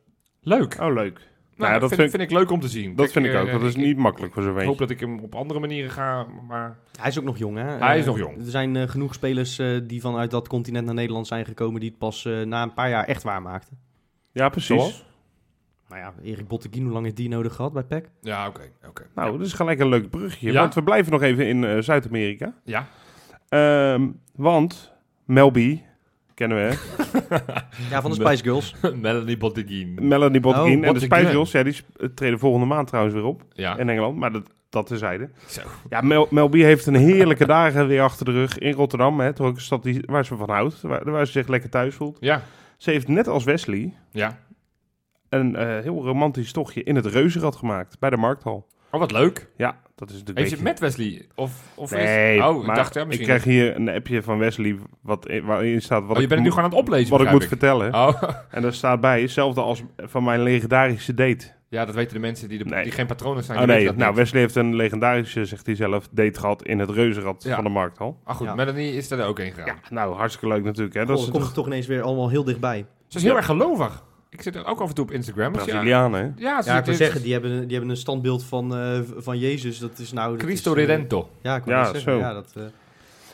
Leuk. Oh, leuk. Nou, ja, dat vind, ik leuk om te zien. dat vind ik eh, ook. Dat is niet makkelijk voor zo'n Ik hoop dat ik hem op andere manieren ga, maar... Hij is ook nog jong, hè? Hij is Eh, nog jong. Er zijn eh, genoeg spelers eh, die vanuit dat continent naar Nederland zijn gekomen... die het pas eh, na een paar jaar echt waar maakten. Ja, precies. Zoals? Maar ja, Erik Botteguin, hoe lang heeft die nodig gehad bij PEC? Ja, oké. oké. Nou, dat is gelijk een leuk brugje. Ja. Want we blijven nog even in eh, Zuid-Amerika. Ja. Ehm, want Melby, kennen we, hè? Ja, van de Spice Girls. Melanie Botteguin. Melanie Botteguin Oh, en de Botteguin. Spice Girls. Ja, die sp- treden volgende maand trouwens weer op Ja. in Engeland. Maar dat, dat terzijde. Zo. Ja, Mel, Melby heeft een heerlijke dagen weer achter de rug in Rotterdam. Hè, toch ook een stad die, waar ze van houdt. Waar, waar ze zich lekker thuis voelt. Ja. Ze heeft net als Wesley Ja. Een eh, heel romantisch tochtje in het Reuzenrad gemaakt. Bij de Markthal. Oh, wat leuk. Ja, dat is natuurlijk Heeft je een het met Wesley? Of, of Nee, is... Oh, ik maar dacht, ja, ik misschien... krijg hier een appje van Wesley wat, in- waarin staat wat oh, je ik, bent nu moet- gewoon aan het oplezen, wat ik moet vertellen. Oh, En daar staat bij, hetzelfde als van mijn legendarische date. ja, dat weten de mensen die, de, Nee. die geen patronen zijn. Oh die nee, nou niet. Wesley heeft een legendarische, zegt hij zelf, date gehad in het reuzenrad Ja. van de Markthal. Ah goed, Ja. Melanie is er ook heen gegaan. Ja, nou hartstikke leuk natuurlijk. Hè. Dat komt toch toch ineens weer allemaal heel dichtbij. Ze is heel Ja. erg gelovig. Ik zit er ook af en toe op Instagram. Dus ja, Brazilianen. ja, ze Ja, ik wil zeggen, die hebben, die hebben een standbeeld van, eh, van Jezus. Dat is nou... dat Cristo is, eh, Redento. Ja, ik wil Ja, zeggen. zo. Ja, dat, eh,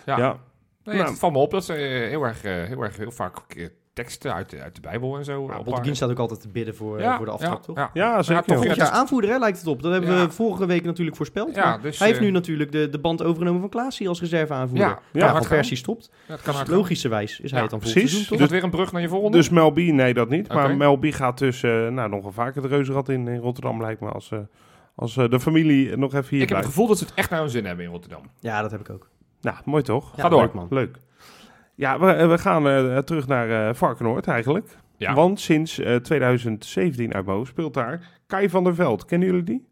Ja. Ja. Nee, Nou. Het valt me op dat ze eh, heel erg, eh, heel erg heel vaak eh, teksten uit de, uit de Bijbel en zo. op Botteguin staat ook altijd te bidden voor, eh, ja, voor de aftrap, ja, toch? Ja, Ja, zeker. toch, Volgend ja, jaar aanvoerder, hè, lijkt het op. Dat hebben Ja. we vorige week natuurlijk voorspeld. Dus, hij heeft eh, nu natuurlijk de, de band overgenomen van Klaasie als reserveaanvoerder. Ja, Ja, Ja, gaan. Persie stopt. Ja, het kan Dus logischerwijs is hij Ja, het dan volgend precies. toch? dat weer een brug naar je volgende? Dus Melby, nee dat niet. Maar. Melby gaat dus eh, nou, nog wel vaker het reuzenrad in, in Rotterdam lijkt me. Als, eh, als de familie nog even hier ik heb het gevoel dat ze het echt naar hun zin hebben in Rotterdam. Ja, dat heb ik ook. Nou, mooi toch? Ja, Ga door. leuk, man. Leuk. Ja, we, we gaan eh, terug naar eh Varkenoord eigenlijk. Ja. Want sinds eh, 2017 uit speelt daar Kai van der Veld. Kennen jullie die?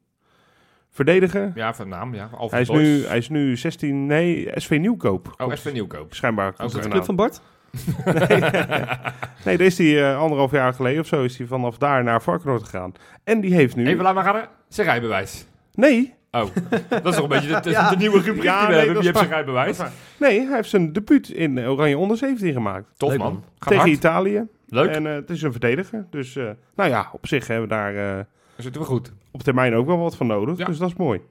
Verdediger. Ja, van naam, ja. Alfred Hij is, Boys. nu, hij is nu 16, nee, SV Nieuwkoop. Oh, SV Nieuwkoop. Schijnbaar. Oké. het Club vandaan. van Bart? Nee, daar is hij eh, anderhalf jaar geleden of zo is hij vanaf daar naar Varkenoord gegaan. En die heeft nu... Even laat maar gaan. Zijn rijbewijs. Nee, Oh, dat is toch een beetje de, de, Ja. de nieuwe rubriek Ja, die we nee, hebben. Wie heeft zijn rijbewijs? nee, hij heeft zijn debuut in Oranje onder 17 gemaakt. Tof Leuk, man. Gaat tegen hard. Italië. Leuk. En eh, het is een verdediger. Dus eh, nou ja, op zich hebben we daar eh, zitten we goed. op termijn ook wel wat van nodig. Ja. Dus dat is mooi.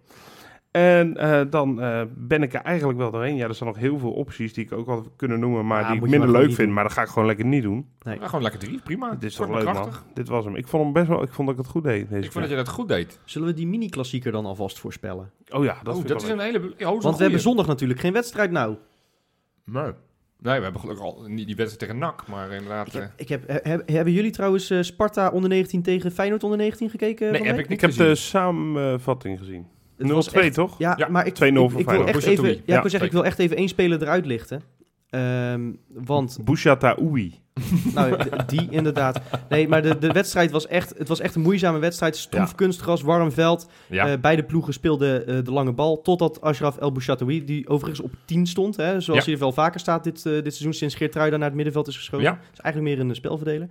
En eh, dan eh, ben ik er eigenlijk wel doorheen. Ja, er zijn nog heel veel opties die ik ook wel kunnen noemen, maar Ja, die ik minder leuk vind. Maar dat ga ik gewoon lekker niet doen. Nee. Gewoon lekker drie. Prima. Dit is toch leuk, krachtig. man. Dit was hem. Ik vond hem best wel. Ik vond dat ik het goed deed. Deze Ik vond dat je dat goed deed. Zullen we die mini-klassieker dan alvast voorspellen? Oh ja, dat, oh, ik dat is een hele... Oh, Want we hebben zondag natuurlijk geen wedstrijd nou. Nee. Nee, we hebben gelukkig al niet die wedstrijd tegen NAC, maar inderdaad... Ik eh, heb, ik heb, he- heb- hebben jullie trouwens eh, Sparta onder 19 tegen Feyenoord onder 19 gekeken? nee, heb ik niet Ik heb de samenvatting gezien. 0-2 Het was echt- toch? Ja, Ja, maar ik, 2-0 ik, voor ik wil Feyenoord. echt even, ja, Ja, ik wil zeggen, ik wil echt even één speler eruit lichten. Ehm, want, Bouchata Oui. nou, die inderdaad. Nee, maar de, de wedstrijd was echt, het was echt een moeizame wedstrijd. Stroef Ja. kunstgras, warm veld. Ja. Eh, beide ploegen speelden eh, de lange bal. Totdat Ashraf El Bouchatoui, die overigens op 10 stond. Hè, zoals Ja. hij wel vaker staat dit, eh, dit seizoen sinds Geertruida naar het middenveld is geschoven. ja. Is eigenlijk meer een spelverdeler.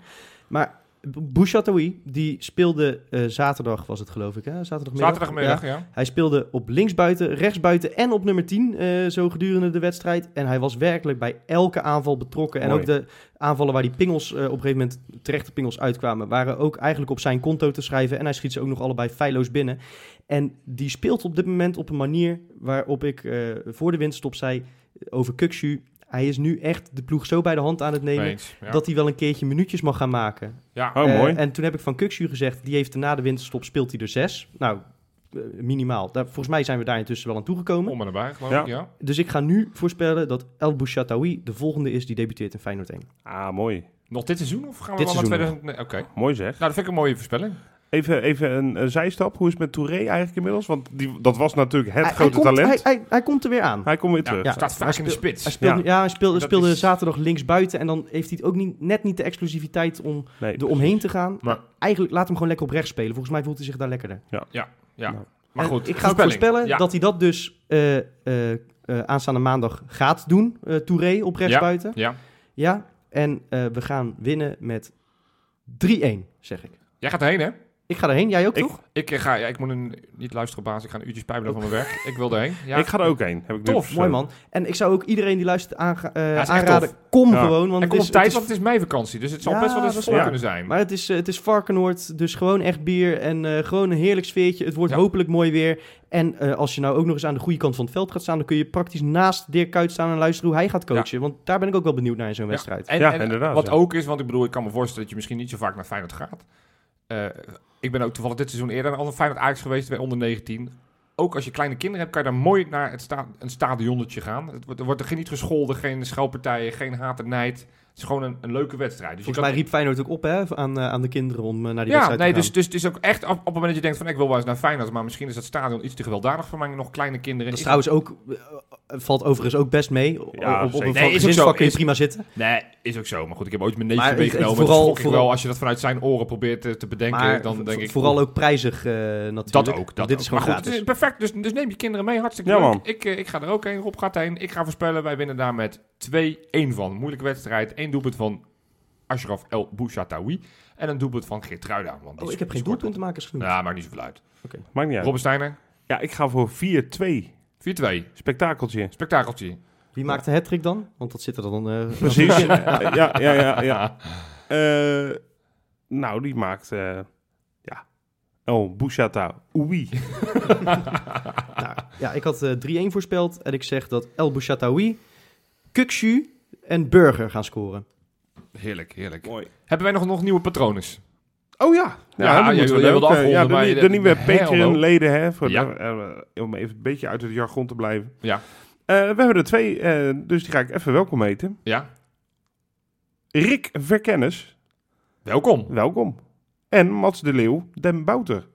Maar Bouchatoui, die speelde eh, zaterdag, was het geloof ik, hè? Zaterdagmiddag. Zaterdagmiddag, Ja. ja. Hij speelde op linksbuiten, rechtsbuiten en op nummer 10 eh, zo gedurende de wedstrijd. En hij was werkelijk bij elke aanval betrokken. En ook de aanvallen waar die pingels eh, op een gegeven moment terechte pingels uitkwamen, waren ook eigenlijk op zijn konto te schrijven. En hij schiet ze ook nog allebei feilloos binnen. En die speelt op dit moment op een manier waarop ik voor de winterstop zei over Kukshu. Hij is nu echt de ploeg zo bij de hand aan het nemen Eens, ja. dat hij wel een keertje minuutjes mag gaan maken. ja. Oh, Eh, mooi. En toen heb ik van Kukshu gezegd, die heeft na de winterstop speelt hij er zes. Nou, eh, minimaal. Daar, volgens mij zijn we daar intussen wel aan toegekomen. Om en nabij, geloof Ja. ik, ja. Dus ik ga nu voorspellen dat El Bouchatoui de volgende is die debuteert in Feyenoord 1. Ah, mooi. Nog dit seizoen of gaan we Dit wel naar seizoen 2000? Nee, Oké. Nou, Mooi zeg. dat vind ik een mooie voorspelling. Even, even een, een zijstap. Hoe is het met Touré eigenlijk inmiddels? Want die, dat was natuurlijk het Hij- hij grote komt- talent. Hij, Hij, hij, hij komt er weer aan. komt weer terug. Ja, staat Hij vaak in de spits. Hij speelde, Ja. ja. hij speelde, Dat speelde is- zaterdag links buiten en dan heeft hij het ook niet, net niet de explosiviteit om Nee, er omheen te gaan. Maar- Eigenlijk laat hem gewoon lekker op rechts spelen. Volgens mij voelt hij zich daar lekkerder. Ja, Nou. maar En goed. ik ga voorspellen Ja. dat hij dat dus eh, eh, eh, aanstaande maandag gaat doen. eh Touré op rechts Ja. buiten. Ja. Ja, en eh, we gaan winnen met 3-1, zeg ik. Jij gaat erheen, hè? Ik ga erheen, jij ook Ik- toch? Ik, eh, ga, ja, ik moet een, niet luisteren, baas. Ik ga een uurtje spijbelen van mijn werk. Ik wil erheen. Ja. Ik ga er ook heen. Heb ik Tof. Mooi man. En ik zou ook iedereen die luistert aanga- eh, aanraden, kom Ja. gewoon. Want En het kom is, op tijd, het is want het is mei vakantie. Dus het zal Ja, best wel eens vol kunnen zijn. Maar het is, eh, het is Varkenoord, dus gewoon echt bier en eh, gewoon een heerlijk sfeertje. Het wordt Ja. hopelijk mooi weer. En eh, als je nou ook nog eens aan de goede kant van het veld gaat staan, dan kun je praktisch naast Dirk Kuyt staan en luisteren hoe hij gaat coachen. Want daar ben ik ook wel benieuwd naar in zo'n Ja. wedstrijd. En, Ja, en inderdaad, Wat ja. ook is, want ik bedoel, ik kan me voorstellen dat je misschien niet zo vaak naar Feyenoord gaat. Eh, ik ben ook toevallig dit seizoen eerder naar Feyenoord Ajax geweest bij onder 19. Ook als je kleine kinderen hebt, kan je daar mooi naar het sta een stadionnetje gaan. Er wordt er geen niet gescholden, geen schelpartijen, geen haat en nijd. Het is gewoon een, een leuke wedstrijd. Dus Volgens kan- mij riep Feyenoord ook op hè, aan, eh, aan de kinderen om eh, naar die ja, wedstrijd nee, te dus, gaan. dus het is ook echt op, op het moment dat je denkt van ik wil wel eens naar Feyenoord, maar misschien is dat stadion iets te gewelddadig voor mij nog kleine kinderen. Dat is Is trouwens ook, eh, valt overigens ook best mee. Ja, op, op zeker. een Nee, is ook gezinsvak zo. kun je prima zitten. Nee, is ook zo. Maar goed, ik heb ooit mijn neefje meegenomen. vooral- vooral- wel, als je dat vanuit zijn oren probeert te bedenken, Maar dan denk ik... vooral ook prijzig eh, natuurlijk. Dat ook. Dat dit ook. is gewoon maar goed, gratis. het is perfect. Dus, dus neem je kinderen mee. Hartstikke Ja, leuk. man. Ik, ik ga er ook heen. Rob gaat heen. Ik ga voorspellen. Wij winnen daar met 2-1 van. Moeilijke wedstrijd. Eén doelpunt van Ashraf El Bouchataoui. En een doelpunt van Geertruida. Want Oh, ik heb geen doelpuntenmakers genoemd. Ja, maakt niet zoveel uit. Maakt niet uit. Robben Steiner, Ja, ik ga voor 4-2. 4-2. Spektakeltje. Spektakeltje. Wie maakt de hat dan? Want dat zit er dan... eh, Precies. ja, ja, ja, ja. Eh, nou, die maakt... eh, ja. Oh, Bouchata. Oei. Nou, ja, ik had eh 3-1 voorspeld en ik zeg dat El Bouchataoui, Kukshu en Burger gaan scoren. Heerlijk, heerlijk. Mooi. Hebben wij nog, nog nieuwe patronen? Oh ja. Ja, jij- jij ook, wilde eh, ja, de, maar je- de nieuwe. Patreon-leden, hè. Voor Ja. de- eh, om even een beetje uit het jargon te blijven. Ja. Eh, we hebben er twee, eh, dus die ga ik even welkom heten. Ja. Rick Verkennis, Welkom. welkom. En Mats de Leeuw, Den Bouter.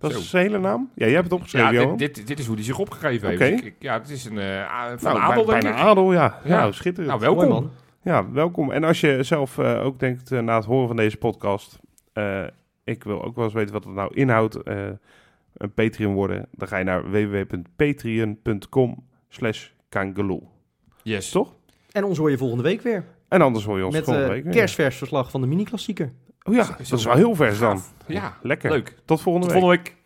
Dat Zo. is zijn hele naam? Ja, jij hebt het opgeschreven, Ja, Johan. dit, dit, dit is hoe hij zich opgegeven heeft. Oké. Dus ik- ja, het is een eh, a- van nou, de adel, bijna ik. adel, ja. Ja. Nou, schitterend. Nou, welkom. Mooi man. Ja, welkom. En als je zelf eh, ook denkt eh, na het horen van deze podcast, eh, ik wil ook wel eens weten wat het nou inhoudt, eh, een Patreon worden, dan ga je naar www.patreon.com slash kangeloel. Yes. Toch? En ons hoor je volgende week weer. En anders hoor je ons met volgende eh week weer. kerstvers verslag van de mini-klassieker. Oh ja, dat is wel heel vers dan. Ja, Lekker. leuk. Tot volgende Tot week. volgende week.